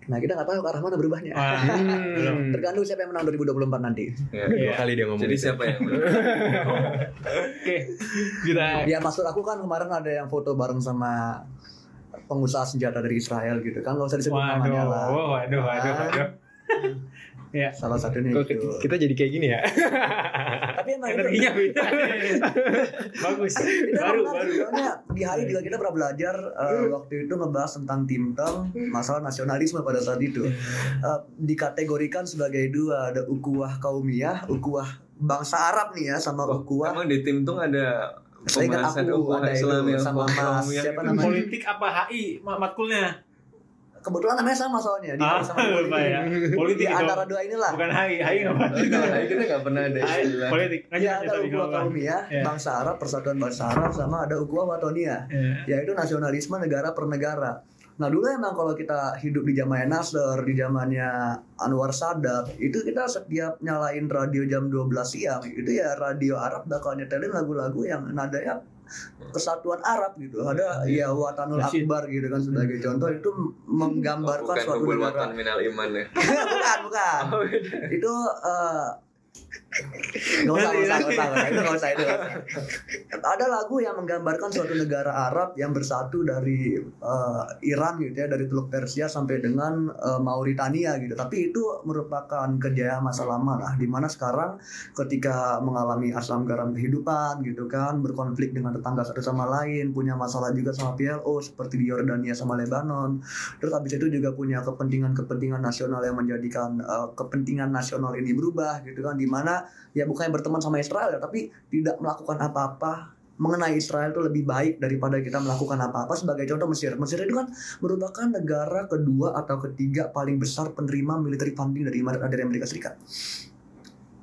Nah kita nggak tahu ke arah mana berubahnya. Wah, belum. Hmm. Tergantung siapa yang menang 2024 nanti. Ya. Dua Iya. kali dia ngomong jadi gitu. siapa yang Oke, kita Ya maksud aku kan kemarin ada yang foto bareng sama pengusaha senjata dari Israel gitu kan nggak usah disebut waduh, namanya lah. waduh, waduh, waduh. [LAUGHS] Ya, Salah satunya Kok itu. kita jadi kayak gini ya? Tapi emang itu, energinya beda. Bagus. itu Baru, baru. soalnya di hari juga kita pernah belajar eh, waktu itu ngebahas tentang timteng masalah nasionalisme pada saat itu Eh, dikategorikan sebagai dua ada ukuah kaumiyah ukuah bangsa Arab nih ya sama Oh, ukuah emang di tim tuh ada saya ingat aku ada Islam itu yang sama Mas siapa namanya Politik apa HI mat- matkulnya? Kebetulan namanya sama soalnya di Ah, sama lupa ya. Politik di itu. antara dua inilah Bukan HI, HI apa? Oh, kalau hari kita nggak pernah ada istilah politik. Ya ada tadi ukuah kalau- kaumiyah Ya. bangsa Arab persatuan bangsa Arab sama ada ukuah watonia Ya. yaitu nasionalisme negara per negara. Nah dulu emang kalau kita hidup di zamannya Nasser, di zamannya Anwar Sadat, itu kita setiap nyalain radio jam 12 siang, itu ya radio Arab bakal nyetelin lagu-lagu yang nadanya kesatuan Arab gitu. Ada ya Watanul. Akbar gitu kan sebagai contoh itu menggambarkan bukan suatu negara. watan minal iman ya [LAUGHS] bukan, bukan. Oh, beda. Itu eh, Gak usah, gak usah, gak usah, gak usah, itu gak usah. Ada lagu yang menggambarkan suatu negara Arab yang bersatu dari eh, Iran gitu ya, dari Teluk Persia sampai dengan eh, Mauritania gitu. Tapi itu merupakan kejayaan masa lama lah, di mana sekarang ketika mengalami asam garam kehidupan gitu kan, berkonflik dengan tetangga satu sama lain, punya masalah juga sama PLO seperti di Yordania sama Lebanon. Terus habis itu juga punya kepentingan-kepentingan nasional yang menjadikan eh, kepentingan nasional ini berubah gitu kan, di mana ya bukan berteman sama Israel tapi tidak melakukan apa-apa mengenai Israel itu lebih baik daripada kita melakukan apa-apa sebagai contoh Mesir. Mesir itu kan merupakan negara kedua atau ketiga paling besar penerima military funding dari dari Amerika Serikat.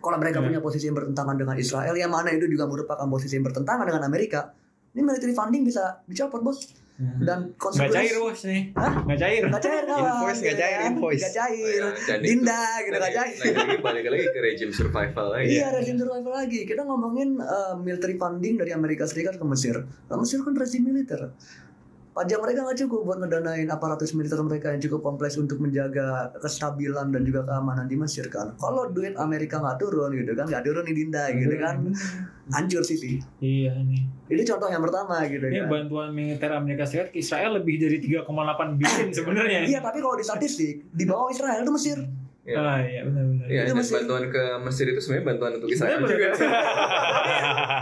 Kalau mereka Hmm. punya posisi yang bertentangan dengan Israel, yang mana itu juga merupakan posisi yang bertentangan dengan Amerika, ini military funding bisa dicopot bos. Dan Nggak konsekuensi cair bos nih. Hah? Nggak cair. Nggak cair kawan. Invoice nggak cair, invoice. nggak cair. Ya, dan itu- Dinda gitu dan nggak itu- cair. Lagi-lagi balik lagi ke rejim survival lagi. Iya, rezim survival lagi. Kita ngomongin uh, military funding dari Amerika Serikat ke Mesir. Nah, Mesir kan rezim militer. Pajak mereka nggak cukup buat ngedanain aparatus militer mereka yang cukup kompleks untuk menjaga kestabilan dan juga keamanan di Mesir kan. Kalau duit Amerika nggak turun gitu kan, nggak turun nih Dinda gitu kan, hancur sih. Iya nih. Ini contoh yang pertama gitu Ini kan. bantuan militer Amerika Serikat ke Israel lebih dari 3,8 billion sebenarnya. Iya, tapi kalau di statistik di bawah Israel itu Mesir. Iya. Ah iya benar-benar. Iya, Itu dan Mesir. bantuan ke Mesir itu sebenarnya bantuan untuk Israel juga.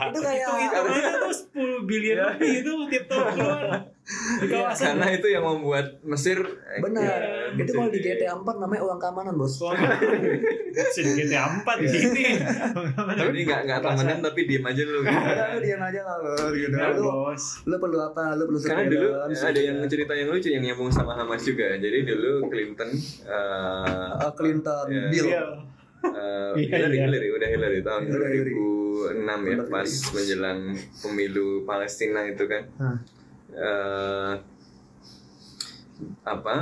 itu kayak Hitungannya tuh 10 billion lebih itu tiap tahun keluar [LAUGHS] di kawasan. Karena itu yang membuat Mesir eh, benar. ya, itu kalau di GTA 4 namanya uang keamanan, Bos. Sih GTA 4 di sini. Jadi [LAUGHS] nggak nggak temenan tapi diem aja gitu. Udah lu diam aja lah lu gitu. Ya, Lu, bos. lu perlu apa? Lu perlu Karena dulu ada yang gitu. cerita yang lucu yang nyambung sama Hamas juga. Jadi dulu Clinton eh, Uh, Clinton, Ya. Bill. Iya. eh, Iya, Hillary, iya. Hillary, udah Hillary tahun Udah Hillary. 2006 ya Udah pas menjelang pemilu Palestina itu kan. Eh, apa?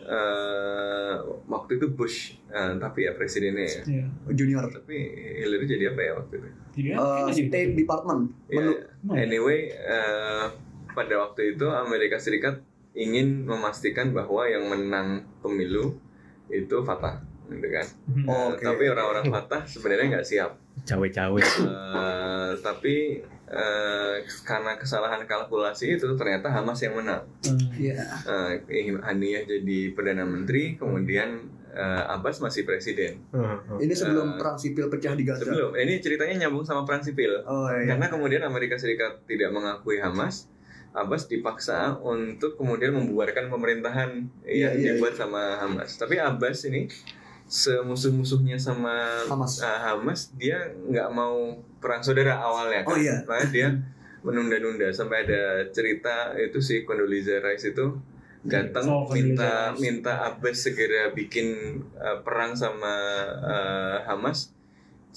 eh, waktu itu Bush, eh, tapi ya presidennya ya. Iya. Junior. Tapi Hillary jadi apa ya waktu itu? Uh, masih State Department. Ya, Melu- anyway, eh, pada waktu itu Amerika Serikat ingin memastikan bahwa yang menang pemilu itu Fatah, gitu kan. Hmm. Eh, Oke. Tapi orang-orang Fatah sebenarnya nggak siap. Cawe-cawe. Eh, tapi eh, karena kesalahan kalkulasi itu ternyata Hamas yang menang. Hmm. Iya. Eh, Haniyah jadi perdana menteri, kemudian eh, Abbas masih presiden. Ini sebelum Uh, perang sipil pecah di Gaza. Sebelum, ini ceritanya nyambung sama perang sipil. Oh iya. Karena kemudian Amerika Serikat tidak mengakui Hamas, Abbas dipaksa untuk kemudian membubarkan pemerintahan Iya, yang iya, dibuat sama Hamas. Tapi Abbas ini semusuh-musuhnya sama Hamas. uh, Hamas, dia nggak mau perang saudara awalnya kan. Oh, iya. Makanya dia menunda-nunda sampai ada cerita itu si Condoleezza Rice itu datang Oh, minta minta Abbas segera bikin uh, perang sama uh, Hamas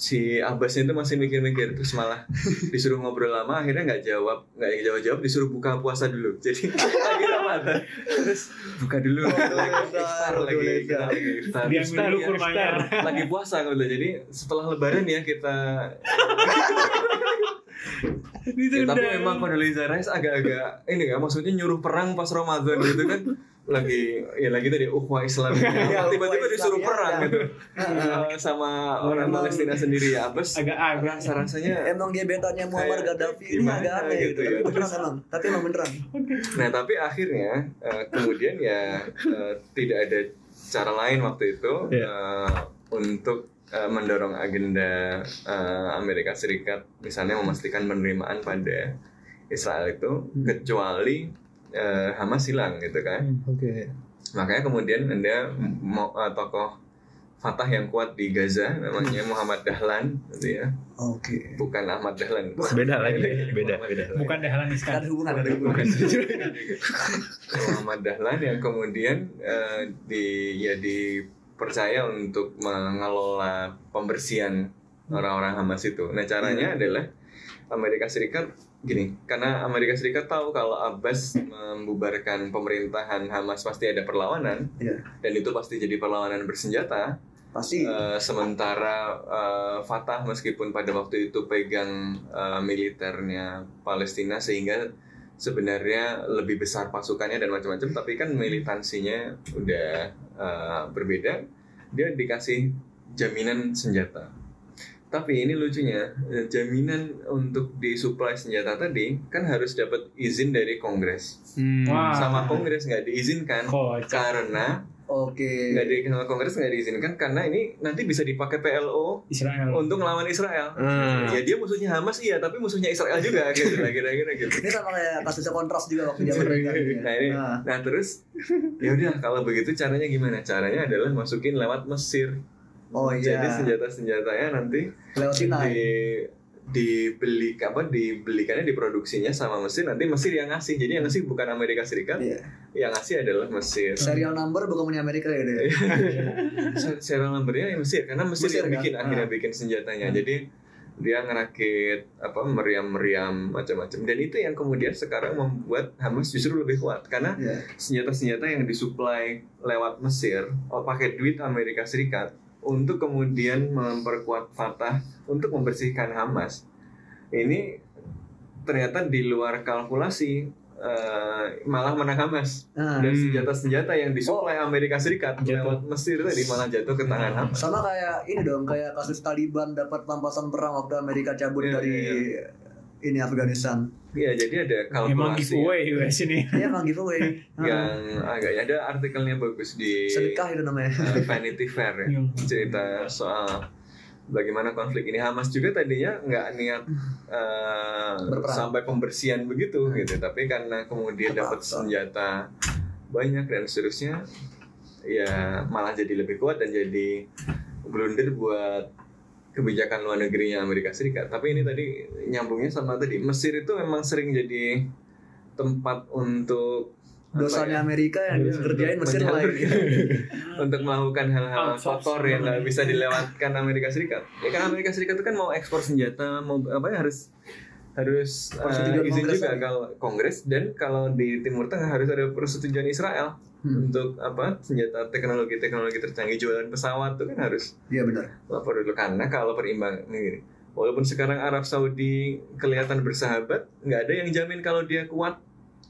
si Abbas itu masih mikir-mikir terus malah disuruh ngobrol lama akhirnya nggak jawab nggak jawab jawab disuruh buka puasa dulu. Jadi [LAUGHS] lagi Ramadan terus buka dulu. Kita lagi iftar lagi kita lagi iftar kurmanya. iftar. lagi puasa gitu jadi setelah lebaran ya kita [LAUGHS] Ya, tapi memang Condoleezza Rice agak-agak ini kan maksudnya nyuruh perang pas Ramadan gitu kan lagi ya lagi tadi ukhuwah Islam Iya, [LAUGHS] tiba-tiba disuruh Islam, perang ya. gitu [LAUGHS] Eh, sama orang Memang- Palestina sendiri ya Abbas agak agak rasa rasanya [LAUGHS] Emang gebetannya Muammar Gaddafi ini agak aneh gitu gitu, ya. tapi beneran emang, tapi emang beneran. Nah tapi akhirnya eh, kemudian ya eh, tidak ada cara lain waktu itu Iya. eh, untuk mendorong agenda Amerika Serikat misalnya memastikan penerimaan pada Israel itu Hmm. kecuali eh, Hamas hilang gitu kan. Oke. Makanya kemudian ada mo- eh, tokoh Fatah yang kuat di Gaza namanya Muhammad Dahlan gitu ya. Oke. Bukan Ahmad Dahlan. [LAUGHS] Beda lagi, beda, beda. Dahlan. bukan Dahlan Gak Iskan ada hubungan, ada hubungan. [LAUGHS] Muhammad Dahlan yang kemudian eh, di ya dipercaya untuk mengelola pembersihan orang-orang Hamas itu. Nah caranya adalah Amerika Serikat gini, karena Amerika Serikat tahu kalau Abbas membubarkan pemerintahan Hamas pasti ada perlawanan Iya. dan itu pasti jadi perlawanan bersenjata. Pasti. Eh, sementara eh, Fatah meskipun pada waktu itu pegang eh, militernya Palestina sehingga sebenarnya lebih besar pasukannya dan macam-macam tapi kan militansinya udah eh, berbeda dia dikasih jaminan senjata Tapi ini lucunya, eh, jaminan untuk disuplai senjata tadi kan harus dapat izin dari Kongres. Hmm. Wah. Sama Kongres nggak diizinkan Kocak. karena Oke. nggak di sama Kongres nggak diizinkan karena ini nanti bisa dipakai PLO Israel. untuk melawan Israel. Hmm. Ya dia musuhnya Hamas iya, tapi musuhnya Israel juga [LAUGHS] gitu kira-kira gitu. Ini sama kayak kasusnya kontras juga waktu dia [LAUGHS] mereka. Nah ini, nah terus [LAUGHS] ya udah kalau begitu caranya gimana? Caranya adalah masukin lewat Mesir. Oh iya. Jadi senjata-senjatanya nanti Lewat di dibeli apa dibelikannya diproduksinya sama Mesir nanti Mesir yang ngasih jadi yang ngasih bukan Amerika Serikat Iya. yang ngasih adalah Mesir Serial number bukan punya Amerika ya deh. Se- serial numbernya yang Mesir karena Mesir, Mesir, yang kan? bikin akhirnya Ah. bikin senjatanya Hmm. jadi dia ngerakit apa meriam-meriam macam-macam dan itu yang kemudian sekarang membuat Hamas justru lebih kuat karena Iya. senjata-senjata yang disuplai lewat Mesir oh, pakai duit Amerika Serikat untuk kemudian memperkuat Fatah untuk membersihkan Hamas. Ini ternyata di luar kalkulasi eh, malah menang Hamas. Dan Hmm. senjata-senjata yang disuplai Amerika Serikat Jatuh. lewat Mesir tadi malah jatuh ke tangan Hamas. Sama kayak ini dong kayak kasus Taliban dapat pampasan perang waktu Amerika cabut Iya, dari iya, ini Afghanistan. Iya jadi ada Emang kalkulasi giveaway US ini. [LAUGHS] Iya emang giveaway. Yang agak ada artikelnya bagus di Sedekah itu namanya. eh, Vanity Fair ya Iya. cerita soal bagaimana konflik ini Hamas juga tadinya nggak niat Berperang. sampai pembersihan begitu gitu tapi karena kemudian dapat senjata banyak dan seterusnya ya malah jadi lebih kuat dan jadi blunder buat kebijakan luar negerinya Amerika Serikat. Tapi ini tadi nyambungnya sama tadi Mesir itu memang sering jadi tempat untuk Dosanya ya, Amerika yang Iya, dikerjain Mesir lain. [LAUGHS] untuk melakukan hal-hal kotor yang nggak bisa dilewatkan Amerika Serikat. Ya kan Amerika Serikat itu kan mau ekspor senjata, mau apa ya harus harus Persetujuan izin juga kalau Kongres. Dan kalau di Timur Tengah harus ada persetujuan Israel Hmm. untuk apa senjata teknologi teknologi tercanggih jualan pesawat itu kan harus Iya benar. lapor dulu karena kalau perimbang ini walaupun sekarang Arab Saudi kelihatan bersahabat nggak ada yang jamin kalau dia kuat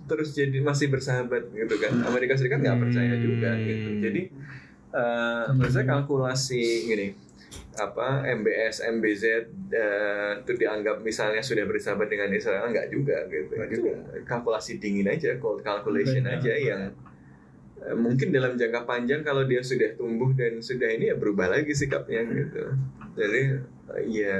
terus jadi masih bersahabat gitu kan Hmm. Amerika Serikat nggak percaya Hmm. juga gitu jadi eh menurut saya kalkulasi gini apa MBS MBZ eh, itu dianggap misalnya sudah bersahabat dengan Israel nggak juga gitu itu kalkulasi dingin aja cold calculation Benar. aja yang mungkin dalam jangka panjang kalau dia sudah tumbuh dan sudah ini ya berubah lagi sikapnya gitu jadi eh, ya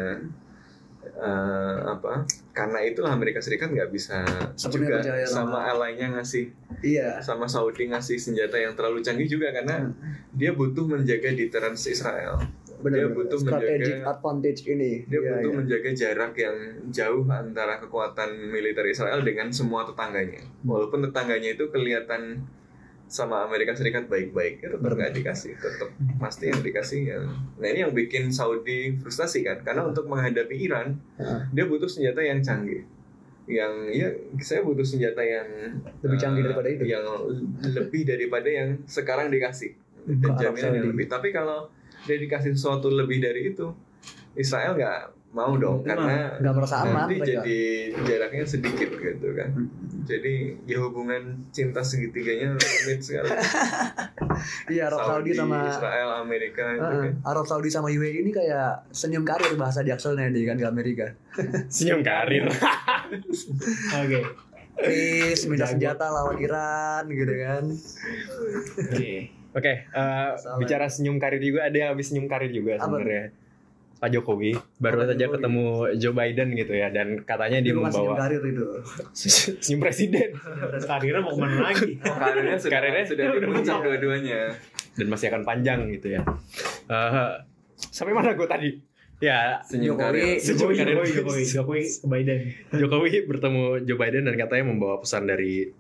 eh, apa karena itulah Amerika Serikat nggak bisa juga sama- alainya ngasih Iya. sama Saudi ngasih senjata yang terlalu canggih juga karena dia butuh menjaga deterrence Israel dia Benar. butuh Strategic menjaga advantage ini. dia Iya, butuh iya. menjaga jarak yang jauh antara kekuatan militer Israel dengan semua tetangganya walaupun tetangganya itu kelihatan sama Amerika Serikat baik-baik ya tetap nggak dikasih tetap pasti yang dikasih yang nah ini yang bikin Saudi frustasi kan karena untuk menghadapi Iran dia butuh senjata yang canggih. Yang ya saya butuh senjata yang Lebih canggih eh, daripada itu. yang lebih daripada yang sekarang dikasih. Dan jaminan yang lebih. Tapi kalau dia dikasih sesuatu lebih dari itu Israel nggak mau dong karena nggak merasa aman nanti mereka. jadi jaraknya sedikit gitu kan jadi ya hubungan cinta segitiganya rumit sekali [LAUGHS] Iya Arab Saudi, sama Israel Amerika itu Heeh, kan Arab Saudi sama UAE ini kayak senyum karir bahasa di Axelnya nih kan ke Amerika. [LAUGHS] Senyum karir. [LAUGHS] Oke. Peace, minta senjata lawan Iran gitu kan. Oke. Oke, eh, Salah. bicara senyum karir juga ada yang habis senyum karir juga sebenarnya. Pak Jokowi baru Pak saja Jokowi. ketemu Joe Biden gitu ya dan katanya dia senyum membawa karir itu. [LAUGHS] senyum presiden Karirnya mau ke mana lagi? [LAUGHS] karirnya sudah Karirnya sudah puncak. dua-duanya dan masih akan panjang gitu ya. Eh, sampai mana gue tadi? Ya, senyum Jokowi. karir Jokowi, Karir. Jokowi, Jokowi, Biden. Jokowi bertemu Joe Biden dan katanya membawa pesan dari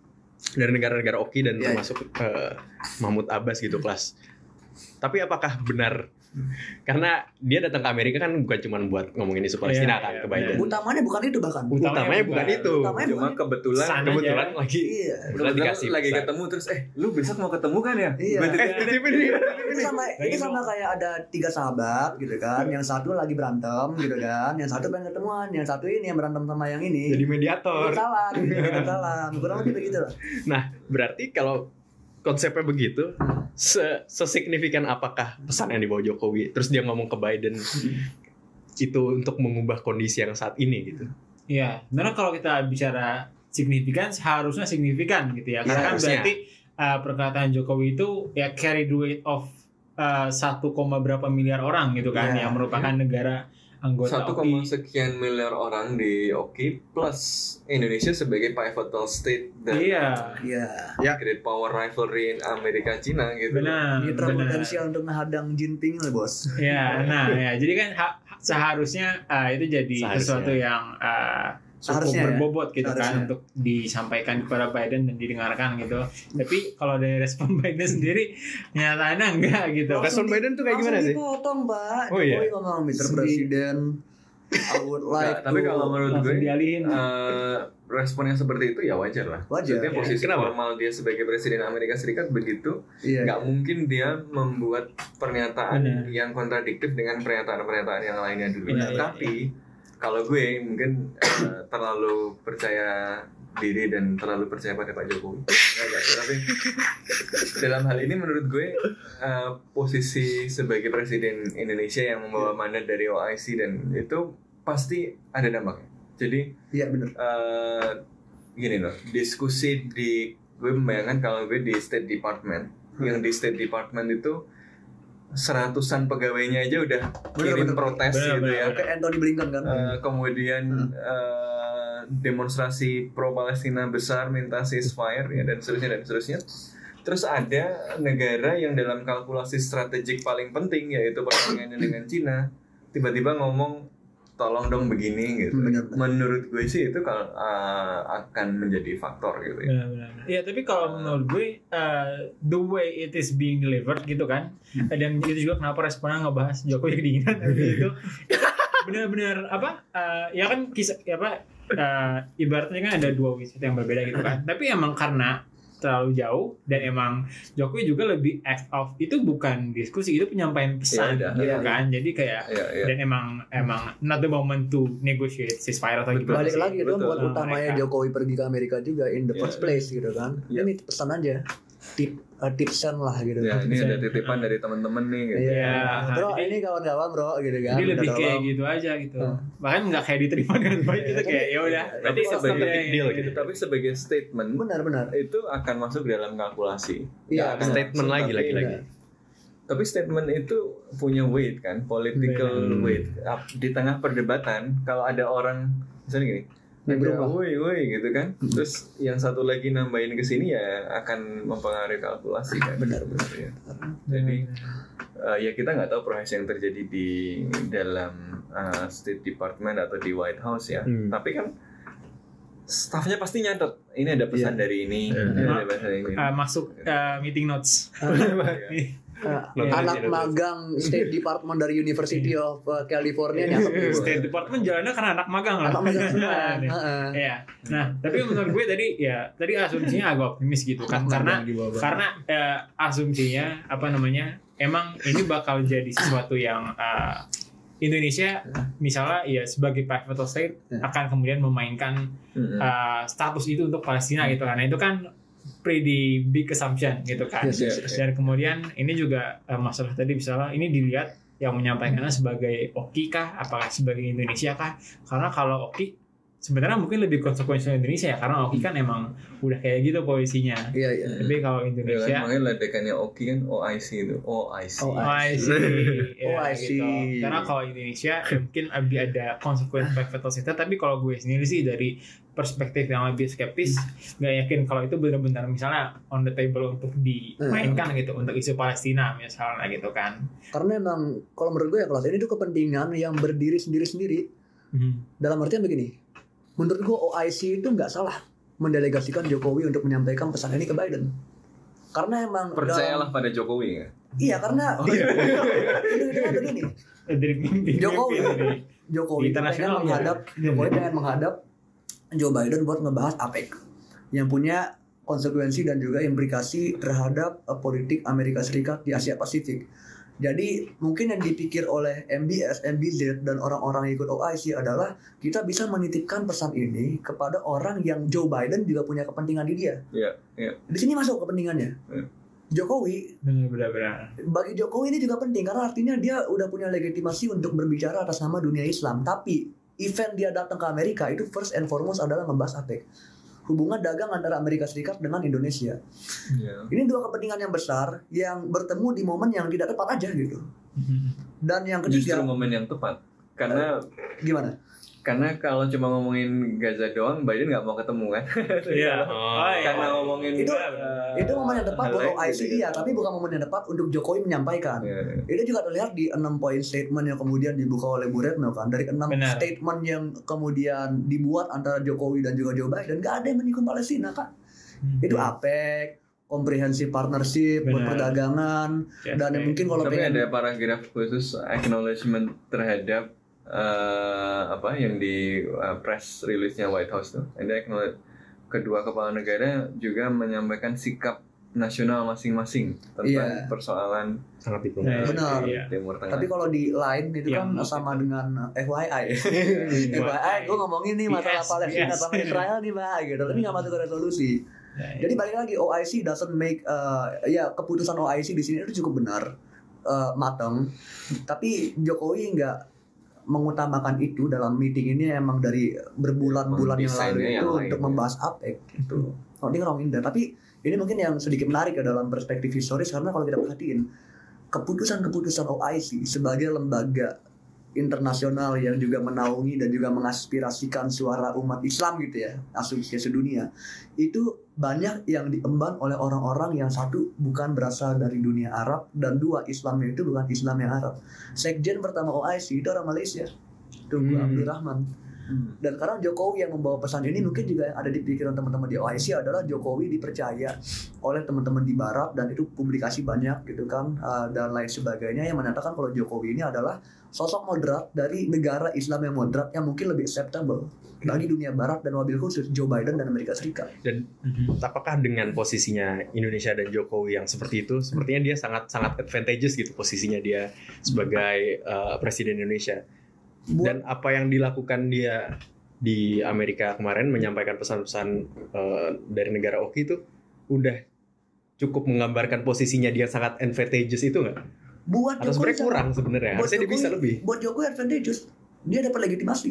dari negara-negara oki dan Iya, termasuk eh, Mahmud Abbas gitu kelas. Tapi apakah benar? [LAUGHS] Karena dia datang ke Amerika kan bukan cuma buat ngomongin isu Palestina kan iya, ke Biden. Utamanya bukan itu bahkan. Utamanya bukan itu. Utamanya cuma bukan kebetulan Kebetulan aja. lagi Iya. kebetulan kebetulan dikasih lagi pesan. ketemu terus eh lu besok mau ketemu kan ya Iya. Eh, nih. Ini sama ini sama kayak ada tiga sahabat gitu kan. Yang satu lagi berantem gitu kan. Yang satu pengen ketemuan, yang satu ini yang berantem sama yang ini. Jadi mediator. salah, gitu, [LAUGHS] salah. Kurang lebih begitu lah. Nah, berarti kalau konsepnya begitu, se sesignifikan apakah pesan yang dibawa Jokowi? Terus dia ngomong ke Biden, itu untuk mengubah kondisi yang saat ini gitu. Iya, sebenarnya kalau kita bicara signifikan seharusnya signifikan gitu ya. Iya, Karena kan harusnya. berarti uh, perkataan Jokowi itu ya carry the weight of uh, 1, berapa miliar orang gitu kan Iya, yang merupakan negara anggota koma sekian miliar orang di OKI plus Indonesia sebagai pivotal state dan Iya, Iya. great power rivalry in Amerika Cina gitu. benar. Mitra benar. potensial untuk menghadang Jinping lah bos. [LAUGHS] Ya, nah ya, jadi kan ha- seharusnya uh, itu jadi Seharusnya. sesuatu yang uh, cukup Seharusnya ya. berbobot gitu kan Seharusnya. untuk disampaikan kepada Biden dan didengarkan gitu. Tapi kalau dari respon [LAUGHS] Biden sendiri nyatanya enggak gitu. Respon Biden tuh kayak gimana Langsung sih? dipotong pak. Oh, iya? Ngomong Mr. Presiden. I would like tapi kalau menurut Langsung gue dialihin. eh, respon yang seperti itu ya wajar lah. Wajar, Maksudnya ya. posisi Kenapa? formal dia sebagai presiden Amerika Serikat begitu, Iya. nggak mungkin dia membuat pernyataan Benar. yang kontradiktif dengan pernyataan-pernyataan yang lainnya dulu. Iya, iya, Tapi kalau gue mungkin eh, terlalu percaya diri dan terlalu percaya pada Pak Jokowi. Enggak. Tapi dalam hal ini menurut gue eh, posisi sebagai presiden Indonesia yang membawa mandat dari OIC dan itu pasti ada dampaknya. Jadi Iya benar. eh gini loh, diskusi di gue membayangkan kalau gue di State Department, Hmm. yang di State Department itu seratusan pegawainya aja udah Bener, kirim bener. protes Bener, gitu bener. ya. Kayak Anthony Blinken kan. Eh, kemudian Hmm. eh, demonstrasi pro Palestina besar minta ceasefire ya dan seterusnya dan seterusnya. Terus ada negara yang dalam kalkulasi strategik paling penting yaitu persaingannya dengan Cina tiba-tiba ngomong tolong dong begini gitu. Benar, benar. Menurut gue sih itu kalau eh, akan menjadi faktor gitu ya. Benar-benar. Iya, tapi kalau menurut gue uh, the way it is being delivered gitu kan, dan itu juga kenapa responnya ngebahas Jokowi kedinginan habis [LAUGHS] itu benar-benar apa? uh, ya kan kisah ya apa? uh, ibaratnya kan ada dua wisata yang berbeda gitu kan. [LAUGHS] Tapi emang karena terlalu jauh dan emang Jokowi juga lebih act of itu bukan diskusi itu penyampaian pesan Iya, gitu iya. kan jadi kayak Iya, iya. dan emang emang not the moment to negotiate ceasefire atau Betul. gimana Balik lagi itu buat utamanya mereka. Jokowi pergi ke Amerika juga in the Iya. first place gitu kan. Iya. Ini pesan aja. Tip uh, tipsen lah gitu. Ya, ini ada titipan dari teman-teman nih gitu. Iya. Iya. Bro, Jadi- ini kawan-kawan bro gitu kan. Jadi Minta lebih kayak tolong. gitu aja gitu. Hmm. Bahkan nggak kayak diterima dengan baik gitu kayak ya udah. Iya, Tapi sebagai deal gitu. Tapi sebagai statement Benar-benar. itu akan masuk dalam kalkulasi. Iya, Statement lagi, tapi- lagi-lagi. Tapi statement itu punya weight kan, political weight. Di tengah perdebatan, kalau ada orang misalnya gini, berubah. woi woi gitu kan, terus yang satu lagi nambahin ke sini ya akan mempengaruhi kalkulasi kan. Benar-benar. Ya. Jadi eh, ya kita nggak tahu proses yang terjadi di dalam eh, State Department atau di White House ya. Hmm. Tapi kan staffnya pasti nyatet. Ini ada pesan Iya. dari ini, Iya. ini ada pesan dari ini. Uh, masuk uh, meeting notes. [LAUGHS] Uh, anak iya, iya. magang State Department dari University of uh, California gitu. State Department jalannya karena anak magang lah. Anak magang semua. [LAUGHS] Iya. Heeh. Iya. Nah, tapi menurut gue tadi ya tadi asumsinya agak optimis gitu kan karena karena eh, asumsinya apa namanya emang ini bakal jadi sesuatu yang eh, Indonesia misalnya ya sebagai pivotal state Ya. akan kemudian memainkan uh, status itu untuk Palestina gitu kan. Nah, itu kan pretty big assumption gitu kan. Yes, yes, yes. Dan kemudian ini juga uh, masalah tadi misalnya ini dilihat yang menyampaikannya sebagai Oki kah, apakah sebagai Indonesia kah? Karena kalau Oki sebenarnya mungkin lebih konsekuensial Indonesia ya karena Oki kan emang udah kayak gitu posisinya. Iya, iya. Tapi kalau Ya kan, Indonesia makanya ledekannya Oki kan OIC itu OIC. [LAUGHS] Ya, gitu. see. Karena kalau Indonesia mungkin lebih ada konsekuensi pivotal state tapi kalau gue sendiri sih dari perspektif yang lebih skeptis nggak yakin kalau itu benar-benar misalnya on the table untuk dimainkan gitu untuk isu Palestina misalnya gitu kan. Karena emang kalau menurut gue ya kelas ini tuh kepentingan yang berdiri sendiri-sendiri. Dalam artian begini, menurut gue OIC itu nggak salah mendelegasikan Jokowi untuk menyampaikan pesan ini ke Biden. Karena emang Percayalah pada Jokowi ya. dalam- iya karena Oh, iya. itu itu begini. Jokowi. pemimpin. Jokowi itu pengen Internasional ya. menghadap Jokowi pengen menghadap Joe Biden buat ngebahas APEC yang punya konsekuensi dan juga implikasi terhadap eh, politik Amerika Serikat di Asia Pasifik. Jadi mungkin yang dipikir oleh MBS, MBZ dan orang-orang yang ikut OIC adalah kita bisa menitipkan pesan ini kepada orang yang Joe Biden juga punya kepentingan di dia. Iya, iya. Di sini masuk kepentingannya. Hmm. Jokowi benar benar benar bagi Jokowi ini juga penting karena artinya dia udah punya legitimasi untuk berbicara atas nama dunia Islam. Tapi event dia datang ke Amerika itu first and foremost adalah membahas APEC. Hubungan dagang antara Amerika Serikat dengan Indonesia. Iya. Ini dua kepentingan yang besar yang bertemu di momen yang tidak tepat aja gitu. Dan yang Justru ketiga, momen yang tepat. Karena gimana? Karena kalau cuma ngomongin Gaza doang, Biden nggak mau ketemu kan? [LAUGHS] Iya. Oh, iya. Karena ngomongin Itu- eh, itu momen yang tepat lain OIC gitu iya, ya. tapi bukan momen yang tepat untuk Jokowi menyampaikan. Iya. Itu juga terlihat di enam poin statement yang kemudian dibuka oleh Bu Retno kan. Dari enam statement yang kemudian dibuat antara Jokowi dan juga Joe Biden, gak ada yang menyinggung Palestina kan. Itu APEC, comprehensive partnership buat perdagangan, Yes, dan yang baik. mungkin kalau Tapi pengen ada paragraf khusus acknowledgement terhadap eh, apa yang di eh, press release-nya White House tuh. Ada acknowledge kedua kepala negara juga menyampaikan sikap nasional masing-masing tentang Iya. persoalan sangat Nah, diplomatis. Benar. iya. Timur Tengah. tapi kalau di lain itu Yang kan maksud- sama dengan FYI. FYI, gue ngomongin nih masalah Palestina sama Israel nih, Pak, gitu. Tapi nggak masuk ke resolusi. Nah, Jadi balik lagi OIC doesn't make uh, ya keputusan OIC di sini itu cukup benar uh, matang. Tapi Jokowi nggak mengutamakan itu dalam meeting ini emang dari berbulan-bulan yang lalu itu yang lain, untuk ya. membahas APEC gitu. Nothing wrong in that. Tapi ini mungkin yang sedikit menarik ya dalam perspektif historis karena kalau kita perhatiin keputusan-keputusan OIC sebagai lembaga internasional yang juga menaungi dan juga mengaspirasikan suara umat Islam gitu ya asumsi sedunia. Itu banyak yang diemban oleh orang-orang yang satu bukan berasal dari dunia Arab dan dua Islamnya itu bukan Islam yang Arab. Sekjen pertama OIC itu orang Malaysia. Tunggu Hmm. Abdul Rahman Hmm. dan karena Jokowi yang membawa pesan ini mungkin juga yang ada di pikiran teman-teman di OIC adalah Jokowi dipercaya oleh teman-teman di Barat dan itu publikasi banyak gitu kan uh, dan lain sebagainya yang menyatakan kalau Jokowi ini adalah sosok moderat dari negara Islam yang moderat yang mungkin lebih acceptable bagi dunia Barat dan wabil khusus Joe Biden dan Amerika Serikat. Dan apakah dengan posisinya Indonesia dan Jokowi yang seperti itu, sepertinya dia sangat sangat advantageous gitu posisinya dia sebagai uh, presiden Indonesia. Buat Dan apa yang dilakukan dia di Amerika kemarin menyampaikan pesan-pesan uh, dari negara Oki itu udah cukup menggambarkan posisinya dia sangat advantageous itu nggak? buat Atau sangat- kurang sebenarnya? buat Harusnya dia bisa Jokowi- lebih. Buat Jokowi advantageous. Dia dapat legitimasi.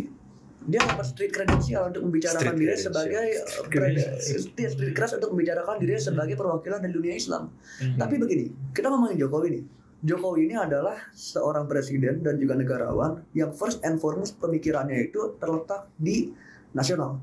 Dia dapat street credential untuk membicarakan diri sebagai pre- street, street credential untuk membicarakan diri sebagai perwakilan dari dunia Islam. Hmm. Tapi begini, kita ngomongin Jokowi nih. Jokowi ini adalah seorang presiden dan juga negarawan yang first and foremost pemikirannya itu terletak di nasional.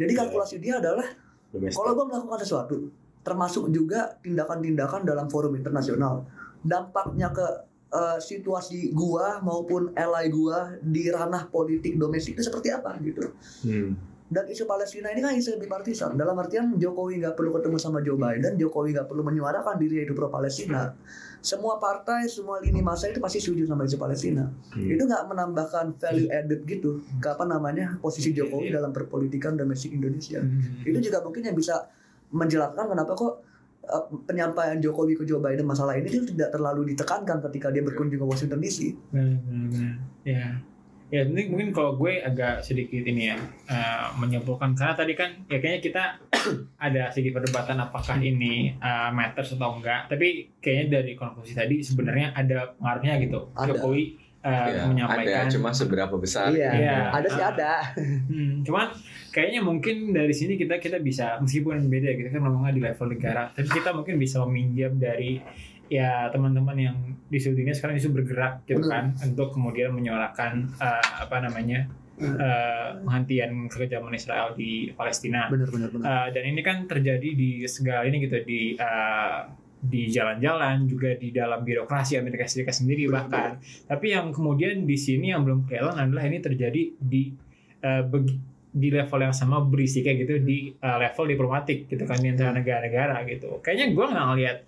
Jadi Iya. kalkulasi dia adalah kalau gue melakukan sesuatu, termasuk juga tindakan-tindakan dalam forum internasional, dampaknya ke eh, situasi gua maupun ally gua di ranah politik domestik itu seperti apa gitu. Hmm. Dan isu Palestina ini kan isu bipartisan. Dalam artian Jokowi nggak perlu ketemu sama Joe Biden, Jokowi nggak perlu menyuarakan diri itu pro Palestina. Semua partai, semua lini masa itu pasti setuju sama isu Palestina. Hmm. Itu nggak menambahkan value added gitu. Ke apa namanya posisi Jokowi dalam perpolitikan domestik Indonesia. Itu juga mungkin yang bisa menjelaskan kenapa kok uh, penyampaian Jokowi ke Joe Biden masalah ini itu tidak terlalu ditekankan ketika dia berkunjung ke Washington DC. Benar, benar, benar. Ya, ya ini mungkin kalau gue agak sedikit ini ya eh, menyimpulkan karena tadi kan ya kayaknya kita [CLEARS THROAT] ada sedikit perdebatan apakah ini eh, matters atau enggak. Tapi kayaknya dari konklusi tadi sebenarnya ada pengaruhnya gitu. Ada. Jokowi eh, Ya, menyampaikan. ada cuma seberapa besar Iya, Iya. ada sih ada. [LAUGHS] Hmm, cuman kayaknya mungkin dari sini kita kita bisa meskipun beda kita kan ngomongnya di level negara, tapi kita mungkin bisa meminjam dari ya teman-teman yang di dunia sekarang isu bergerak gitu Benar. kan untuk kemudian menyuarakan eh, apa namanya eh, penghentian kekejaman Israel di Palestina. Benar benar benar. Eh, dan ini kan terjadi di segala ini gitu di eh, di jalan-jalan juga di dalam birokrasi Amerika Serikat sendiri bahkan tapi yang kemudian di sini yang belum kelihatan adalah ini terjadi di begi- di level yang sama berisi kayak gitu di eh, level diplomatik gitu kan di antara negara-negara gitu kayaknya gue nggak ngeliat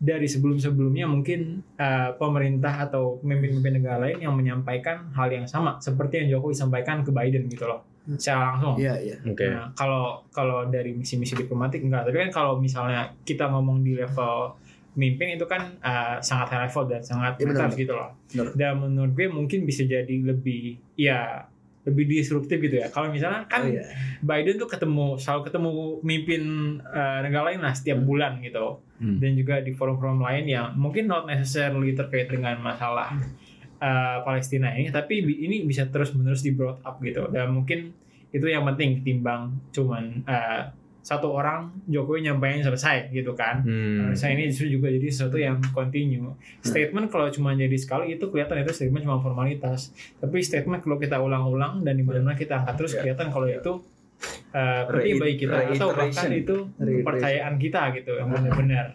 dari sebelum-sebelumnya mungkin eh, pemerintah atau pemimpin-pemimpin negara lain yang menyampaikan hal yang sama seperti yang Jokowi sampaikan ke Biden gitu loh secara langsung Iya iya. Oke. Nah, kalau kalau dari misi-misi diplomatik enggak, tapi kan kalau misalnya kita ngomong di level mimpin itu kan uh, sangat high level dan sangat matters gitu loh. Benar. Dan menurut gue mungkin bisa jadi lebih ya lebih disruptif gitu ya. Kalau misalnya kan Oh, iya. Biden tuh ketemu selalu ketemu mimpin uh, negara lain lah setiap Hmm. bulan gitu. Hmm. dan juga di forum-forum lain yang mungkin not necessarily terkait dengan masalah uh, Palestina ini tapi ini bisa terus-menerus di brought up gitu dan mungkin itu yang penting ketimbang cuman uh, satu orang Jokowi nyampaikan selesai gitu kan Hmm. Harusnya ini justru juga jadi sesuatu yang continue. Statement kalau cuma jadi sekali itu kelihatan itu statement cuma formalitas. Tapi statement kalau kita ulang-ulang dan di mana kita angkat terus Ya. kelihatan kalau Ya. itu uh, penting bagi kita. Atau bahkan itu kepercayaan kita gitu yang benar-benar.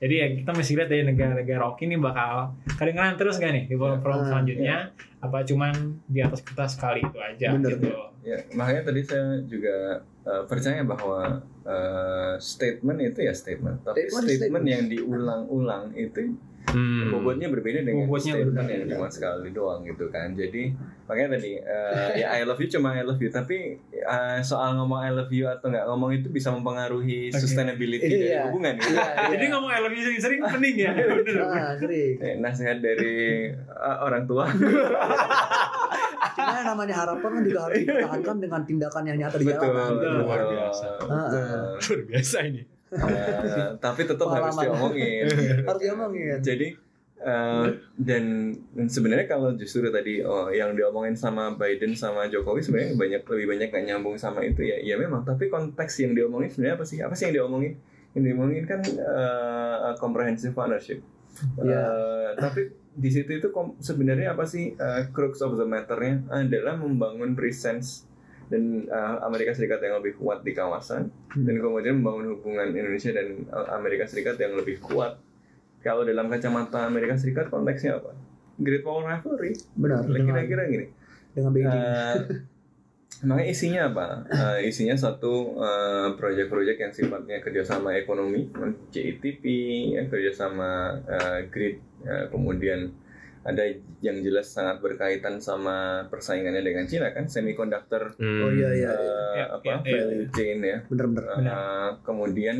Jadi ya kita mesti lihat dari negara-negara oke ini bakal kedengaran terus gak nih di forum-forum Ah, selanjutnya? Apa cuman di atas kertas sekali itu aja Bener, gitu. Ya, makanya tadi saya juga uh, percaya bahwa uh, statement itu ya statement, tapi Statement, statement, statement. yang diulang-ulang itu Hmm. bobotnya berbeda dengan Bobotnya statement berbeda. yang cuma sekali doang gitu kan. Jadi makanya tadi uh, ya I love you cuma I love you, tapi uh, soal ngomong I love you atau nggak ngomong itu bisa mempengaruhi Oke. sustainability dari Iya. hubungan. Gitu. Iya, iya. Jadi ngomong I love you sering-sering penting ya. Bener. [LAUGHS] Ah, sering. Eh, nasihat dari uh, orang tua. Cuma yang namanya harapan kan juga harus dipertahankan dengan tindakan yang nyata di betul, jalanan. betul. Luar biasa. Betul. Luar biasa ini. Eh, tapi tetap harus diomongin. [LAUGHS] Harus diomongin. Jadi eh, dan, dan sebenarnya kalau justru tadi oh, yang diomongin sama Biden sama Jokowi sebenarnya banyak lebih banyak gak nyambung sama itu ya. Ya memang. Tapi konteks yang diomongin sebenarnya apa sih? Apa sih yang diomongin? Yang diomongin kan eh, comprehensive partnership. Iya. Eh, tapi di situ itu sebenarnya apa sih eh, crux of the matter-nya adalah membangun presence dan eh, Amerika Serikat yang lebih kuat di kawasan dan kemudian membangun hubungan Indonesia dan eh, Amerika Serikat yang lebih kuat. Kalau dalam kacamata Amerika Serikat konteksnya apa? Great Power Rivalry. Benar. Kira-kira gini. dengan Beijing. Eh, makanya isinya apa? Eh, isinya satu eh, proyek-proyek yang sifatnya kerjasama ekonomi, JITP, ya, kerjasama eh, grid, ya, kemudian ada yang jelas sangat berkaitan sama persaingannya dengan Cina kan, semiconductor Hmm. Oh iya iya. eh, Ya, apa ya, ya. value chain ya. Bener-bener. Eh, kemudian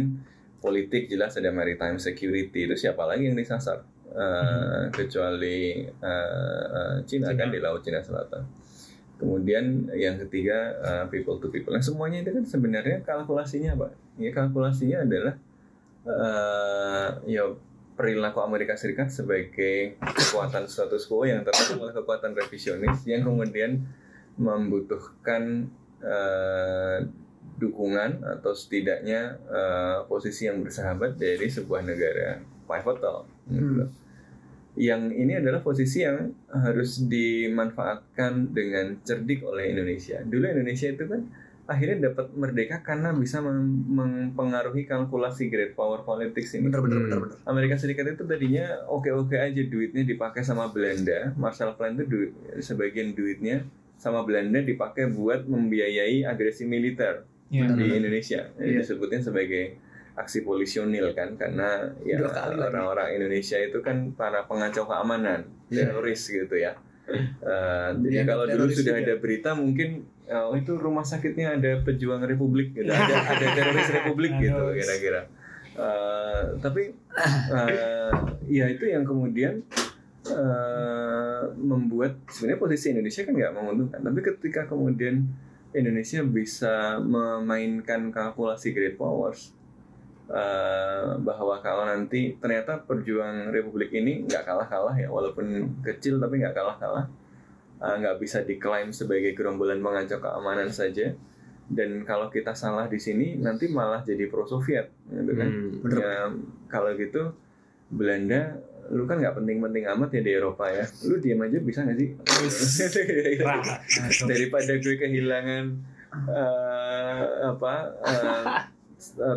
politik jelas ada maritime security itu siapa lagi yang disasar Eh, kecuali eh, eh, Cina, Cina. kan di laut Cina Selatan. Kemudian yang ketiga eh, people to people. Nah semuanya itu kan sebenarnya kalkulasinya apa? Ya kalkulasinya adalah eh ya perilaku Amerika Serikat sebagai kekuatan status quo yang terkadang oleh kekuatan revisionis yang kemudian membutuhkan eh, dukungan atau setidaknya eh, posisi yang bersahabat dari sebuah negara pivotal. gitu. Hmm. Yang ini adalah posisi yang harus dimanfaatkan dengan cerdik oleh Indonesia. Dulu Indonesia itu kan akhirnya dapat merdeka karena bisa mem- mempengaruhi kalkulasi great power politics ini. Bener bener Hmm. bener bener. Amerika Serikat itu tadinya oke-oke aja duitnya dipakai sama Belanda. Marshall Plan itu duit, sebagian duitnya sama Belanda dipakai buat membiayai agresi militer Ya. di Indonesia. Jadi Iya. disebutnya sebagai aksi polisionil kan karena ya orang-orang Indonesia itu kan para pengacau keamanan, Iya. teroris gitu ya. Eh, jadi kalau dulu sudah juga. ada berita mungkin oh, itu rumah sakitnya ada pejuang republik gitu, [LAUGHS] ada ada teroris republik gitu kira-kira. Eh, tapi eh, ya itu yang kemudian eh, membuat sebenarnya posisi Indonesia kan nggak menguntungkan. Tapi ketika kemudian Indonesia bisa memainkan kalkulasi great powers eh, bahwa kalau nanti ternyata perjuang Republik ini nggak kalah-kalah ya walaupun kecil tapi nggak kalah-kalah nggak bisa diklaim sebagai gerombolan pengacau keamanan saja. Dan kalau kita salah di sini nanti malah jadi pro Soviet gitu kan? Hmm. Ya kalau gitu Belanda lu kan nggak penting-penting amat ya di Eropa ya. Lu diam aja bisa nggak sih? [LAUGHS] Daripada gue kehilangan eh, apa eh, [LAUGHS]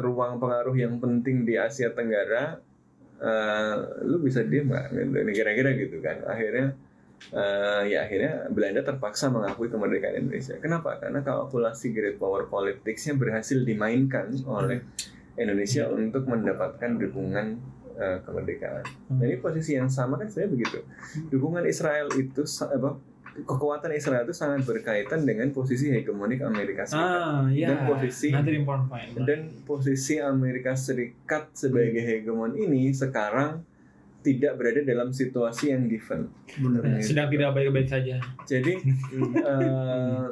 ruang pengaruh yang penting di Asia Tenggara eh, lu bisa diem nggak? Gitu kira-kira gitu kan. Akhirnya eh, ya akhirnya Belanda terpaksa mengakui kemerdekaan Indonesia. Kenapa? Karena kalkulasi great power politicsnya berhasil dimainkan oleh Indonesia untuk mendapatkan dukungan eh, kemerdekaan. Jadi posisi yang sama kan sebenarnya begitu. Dukungan Israel itu apa kekuatan Israel itu sangat berkaitan dengan posisi hegemonik Amerika Serikat. Ah, ya. Dan posisi- Another important point. Dan posisi Amerika Serikat sebagai hegemon ini sekarang tidak berada dalam situasi yang given. Bener. Sedang tidak baik-baik saja. Jadi [LAUGHS] eh,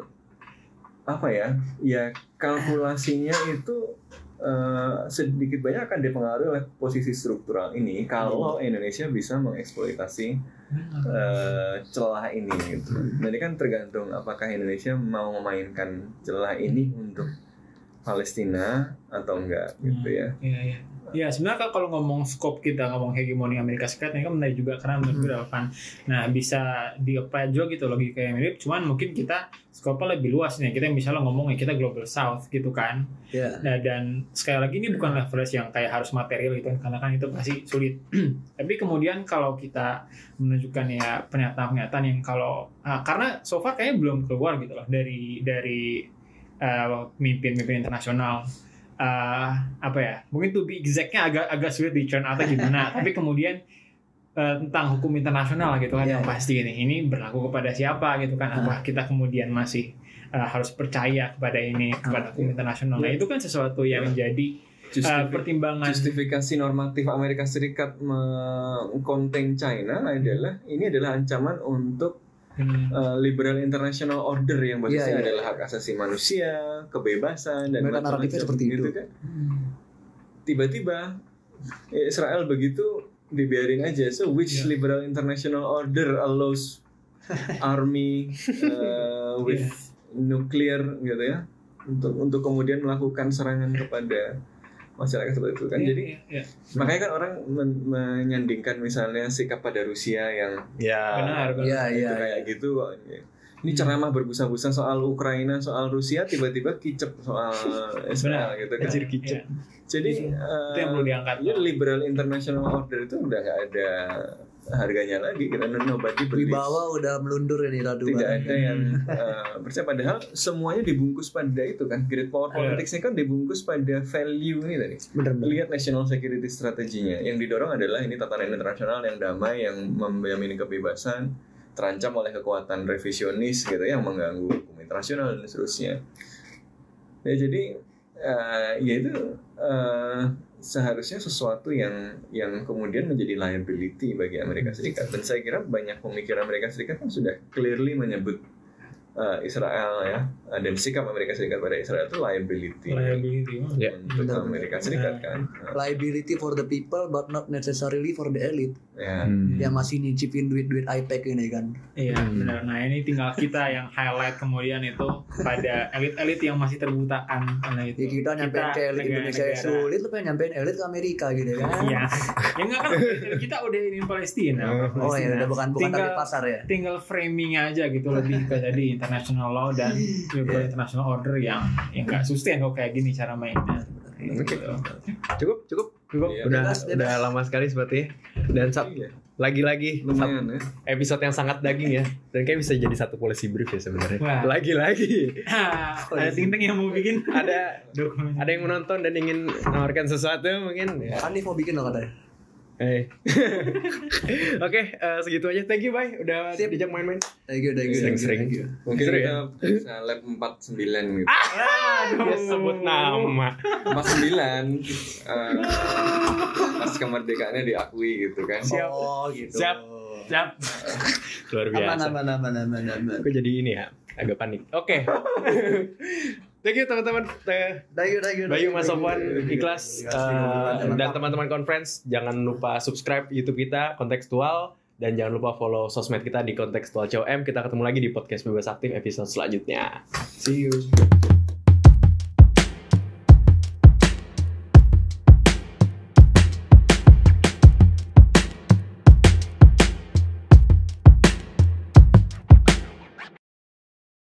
apa ya? Ya kalkulasinya itu eh, sedikit banyak akan dipengaruhi oleh posisi struktural ini kalau Indonesia bisa mengeksploitasi eh, celah ini gitu. Jadi kan tergantung apakah Indonesia mau memainkan celah ini untuk Palestina atau enggak gitu ya. Iya, iya. Ya sebenarnya kan kalau ngomong scope kita ngomong hegemoni Amerika Serikat ini kan menarik juga karena menurut gue relevan. Nah bisa di apply juga gitu logika yang mirip. Cuman mungkin kita scope-nya lebih luas nih. Kita misalnya ngomong ya kita global south gitu kan. Ya. Nah dan sekali lagi ini bukan leverage yang kayak harus material gitu kan karena kan itu pasti sulit. [CLEARS THROAT] Tapi kemudian kalau kita menunjukkan ya pernyataan-pernyataan yang kalau ah, karena so far kayaknya belum keluar gitu loh dari dari uh, pemimpin-pemimpin internasional uh, apa ya mungkin to be exactnya agak agak sulit dicerna atau gimana [LAUGHS] tapi kemudian uh, tentang hukum internasional gitu kan Iya, yang iya. pasti ini ini berlaku kepada siapa gitu kan apa kita kemudian masih uh, harus percaya kepada ini kepada hukum internasional. Nah itu kan sesuatu yang menjadi uh, Justif- pertimbangan. justifikasi normatif Amerika Serikat mengkonten China adalah ini adalah ancaman untuk Hmm. uh, liberal international order yang basisnya Iya, iya. adalah hak asasi manusia, kebebasan dan Mereka macam-macam seperti gitu itu. kan. Tiba-tiba eh, Israel begitu dibiarin aja. So which Iya. liberal international order allows [LAUGHS] army uh, with nuclear gitu ya untuk untuk kemudian melakukan serangan kepada masyarakat seperti itu kan. Iya, Jadi iya, iya. makanya kan orang men- menyandingkan misalnya sikap pada Rusia yang Ya. benar benar. Iya, itu iya. kayak gitu kok. Ini ceramah berbusa-busa soal Ukraina, soal Rusia, tiba-tiba kicep soal [LAUGHS] Israel gitu kan. Kecil kicep. Iya. Jadi itu yang perlu diangkat ya, liberal international order itu udah gak ada harganya lagi kita nobody believes. Wibawa udah melundur ini Radu. tidak ada yang uh, percaya padahal semuanya dibungkus pada itu kan great power Iya. politicsnya kan dibungkus pada value ini tadi Bener bener. lihat national security strateginya yang didorong adalah ini tatanan internasional yang damai yang menjamin kebebasan terancam oleh kekuatan revisionis gitu yang mengganggu hukum internasional dan seterusnya ya jadi eh, ya itu eh, seharusnya sesuatu yang yang kemudian menjadi liability bagi Amerika Serikat. Dan saya kira banyak pemikir Amerika Serikat kan sudah clearly menyebut eh, Israel ya eh, dan sikap Amerika Serikat pada Israel itu liability Liability. Ya. untuk Benar, Amerika benar. Serikat kan Liability for the people but not necessarily for the elite. ya Hmm. Yang masih nyicipin duit-duit iPad ini kan. Iya Hmm. benar. Nah ini tinggal kita yang highlight kemudian itu pada elit-elit yang masih terbutakan karena itu. Ya kita nyampein ke elit Indonesia negara-negara- sulit, lu pengen nyampein elit ke Amerika gitu kan. Iya. ya enggak kan kita udah ini Palestina. Oh Palestina. ya udah bukan bukan tinggal, pasar ya. tinggal framing aja gitu lebih ke tadi international law dan [GASPS] global international order yang yang nggak sustain kok kayak gini cara mainnya. Oke. Gitu. Cukup, cukup. Cukup. Iya. Udah Bebas, bebas. udah lama sekali seperti dan sat- Iya. lagi-lagi lumayan ya sat- episode yang sangat daging ya dan kayak bisa jadi satu policy brief ya sebenarnya. Wah. Lagi-lagi [LAUGHS] ada ting ting yang mau bikin ada [LAUGHS] dokumen. ada yang menonton dan ingin menawarkan sesuatu mungkin ya. Anif mau bikin loh katanya. Hey. [LAUGHS] Oke, eh, segitu aja. Thank you, bye. Udah Sip. dijak main-main. Thank you, thank you, thank you, Sering-sering. thank you. mungkin Seru kita bisa lab 49 gitu Dia sebut nama. 49 eh, pas kemerdekaannya diakui gitu kan Siap. Oh gitu. Siap. Siap. [LAUGHS] Luar Aman, biasa. aman, aman, aman, aman. Aku jadi ini ya, agak panik. Oke. [LAUGHS] Thank you teman-teman. Thank you, thank you. Bayu Mas Sofwan ikhlas mantap. dan teman-teman conference jangan lupa subscribe YouTube kita kontekstual dan jangan lupa follow sosmed kita di kontekstual COM kita ketemu lagi di podcast bebas aktif episode selanjutnya See you.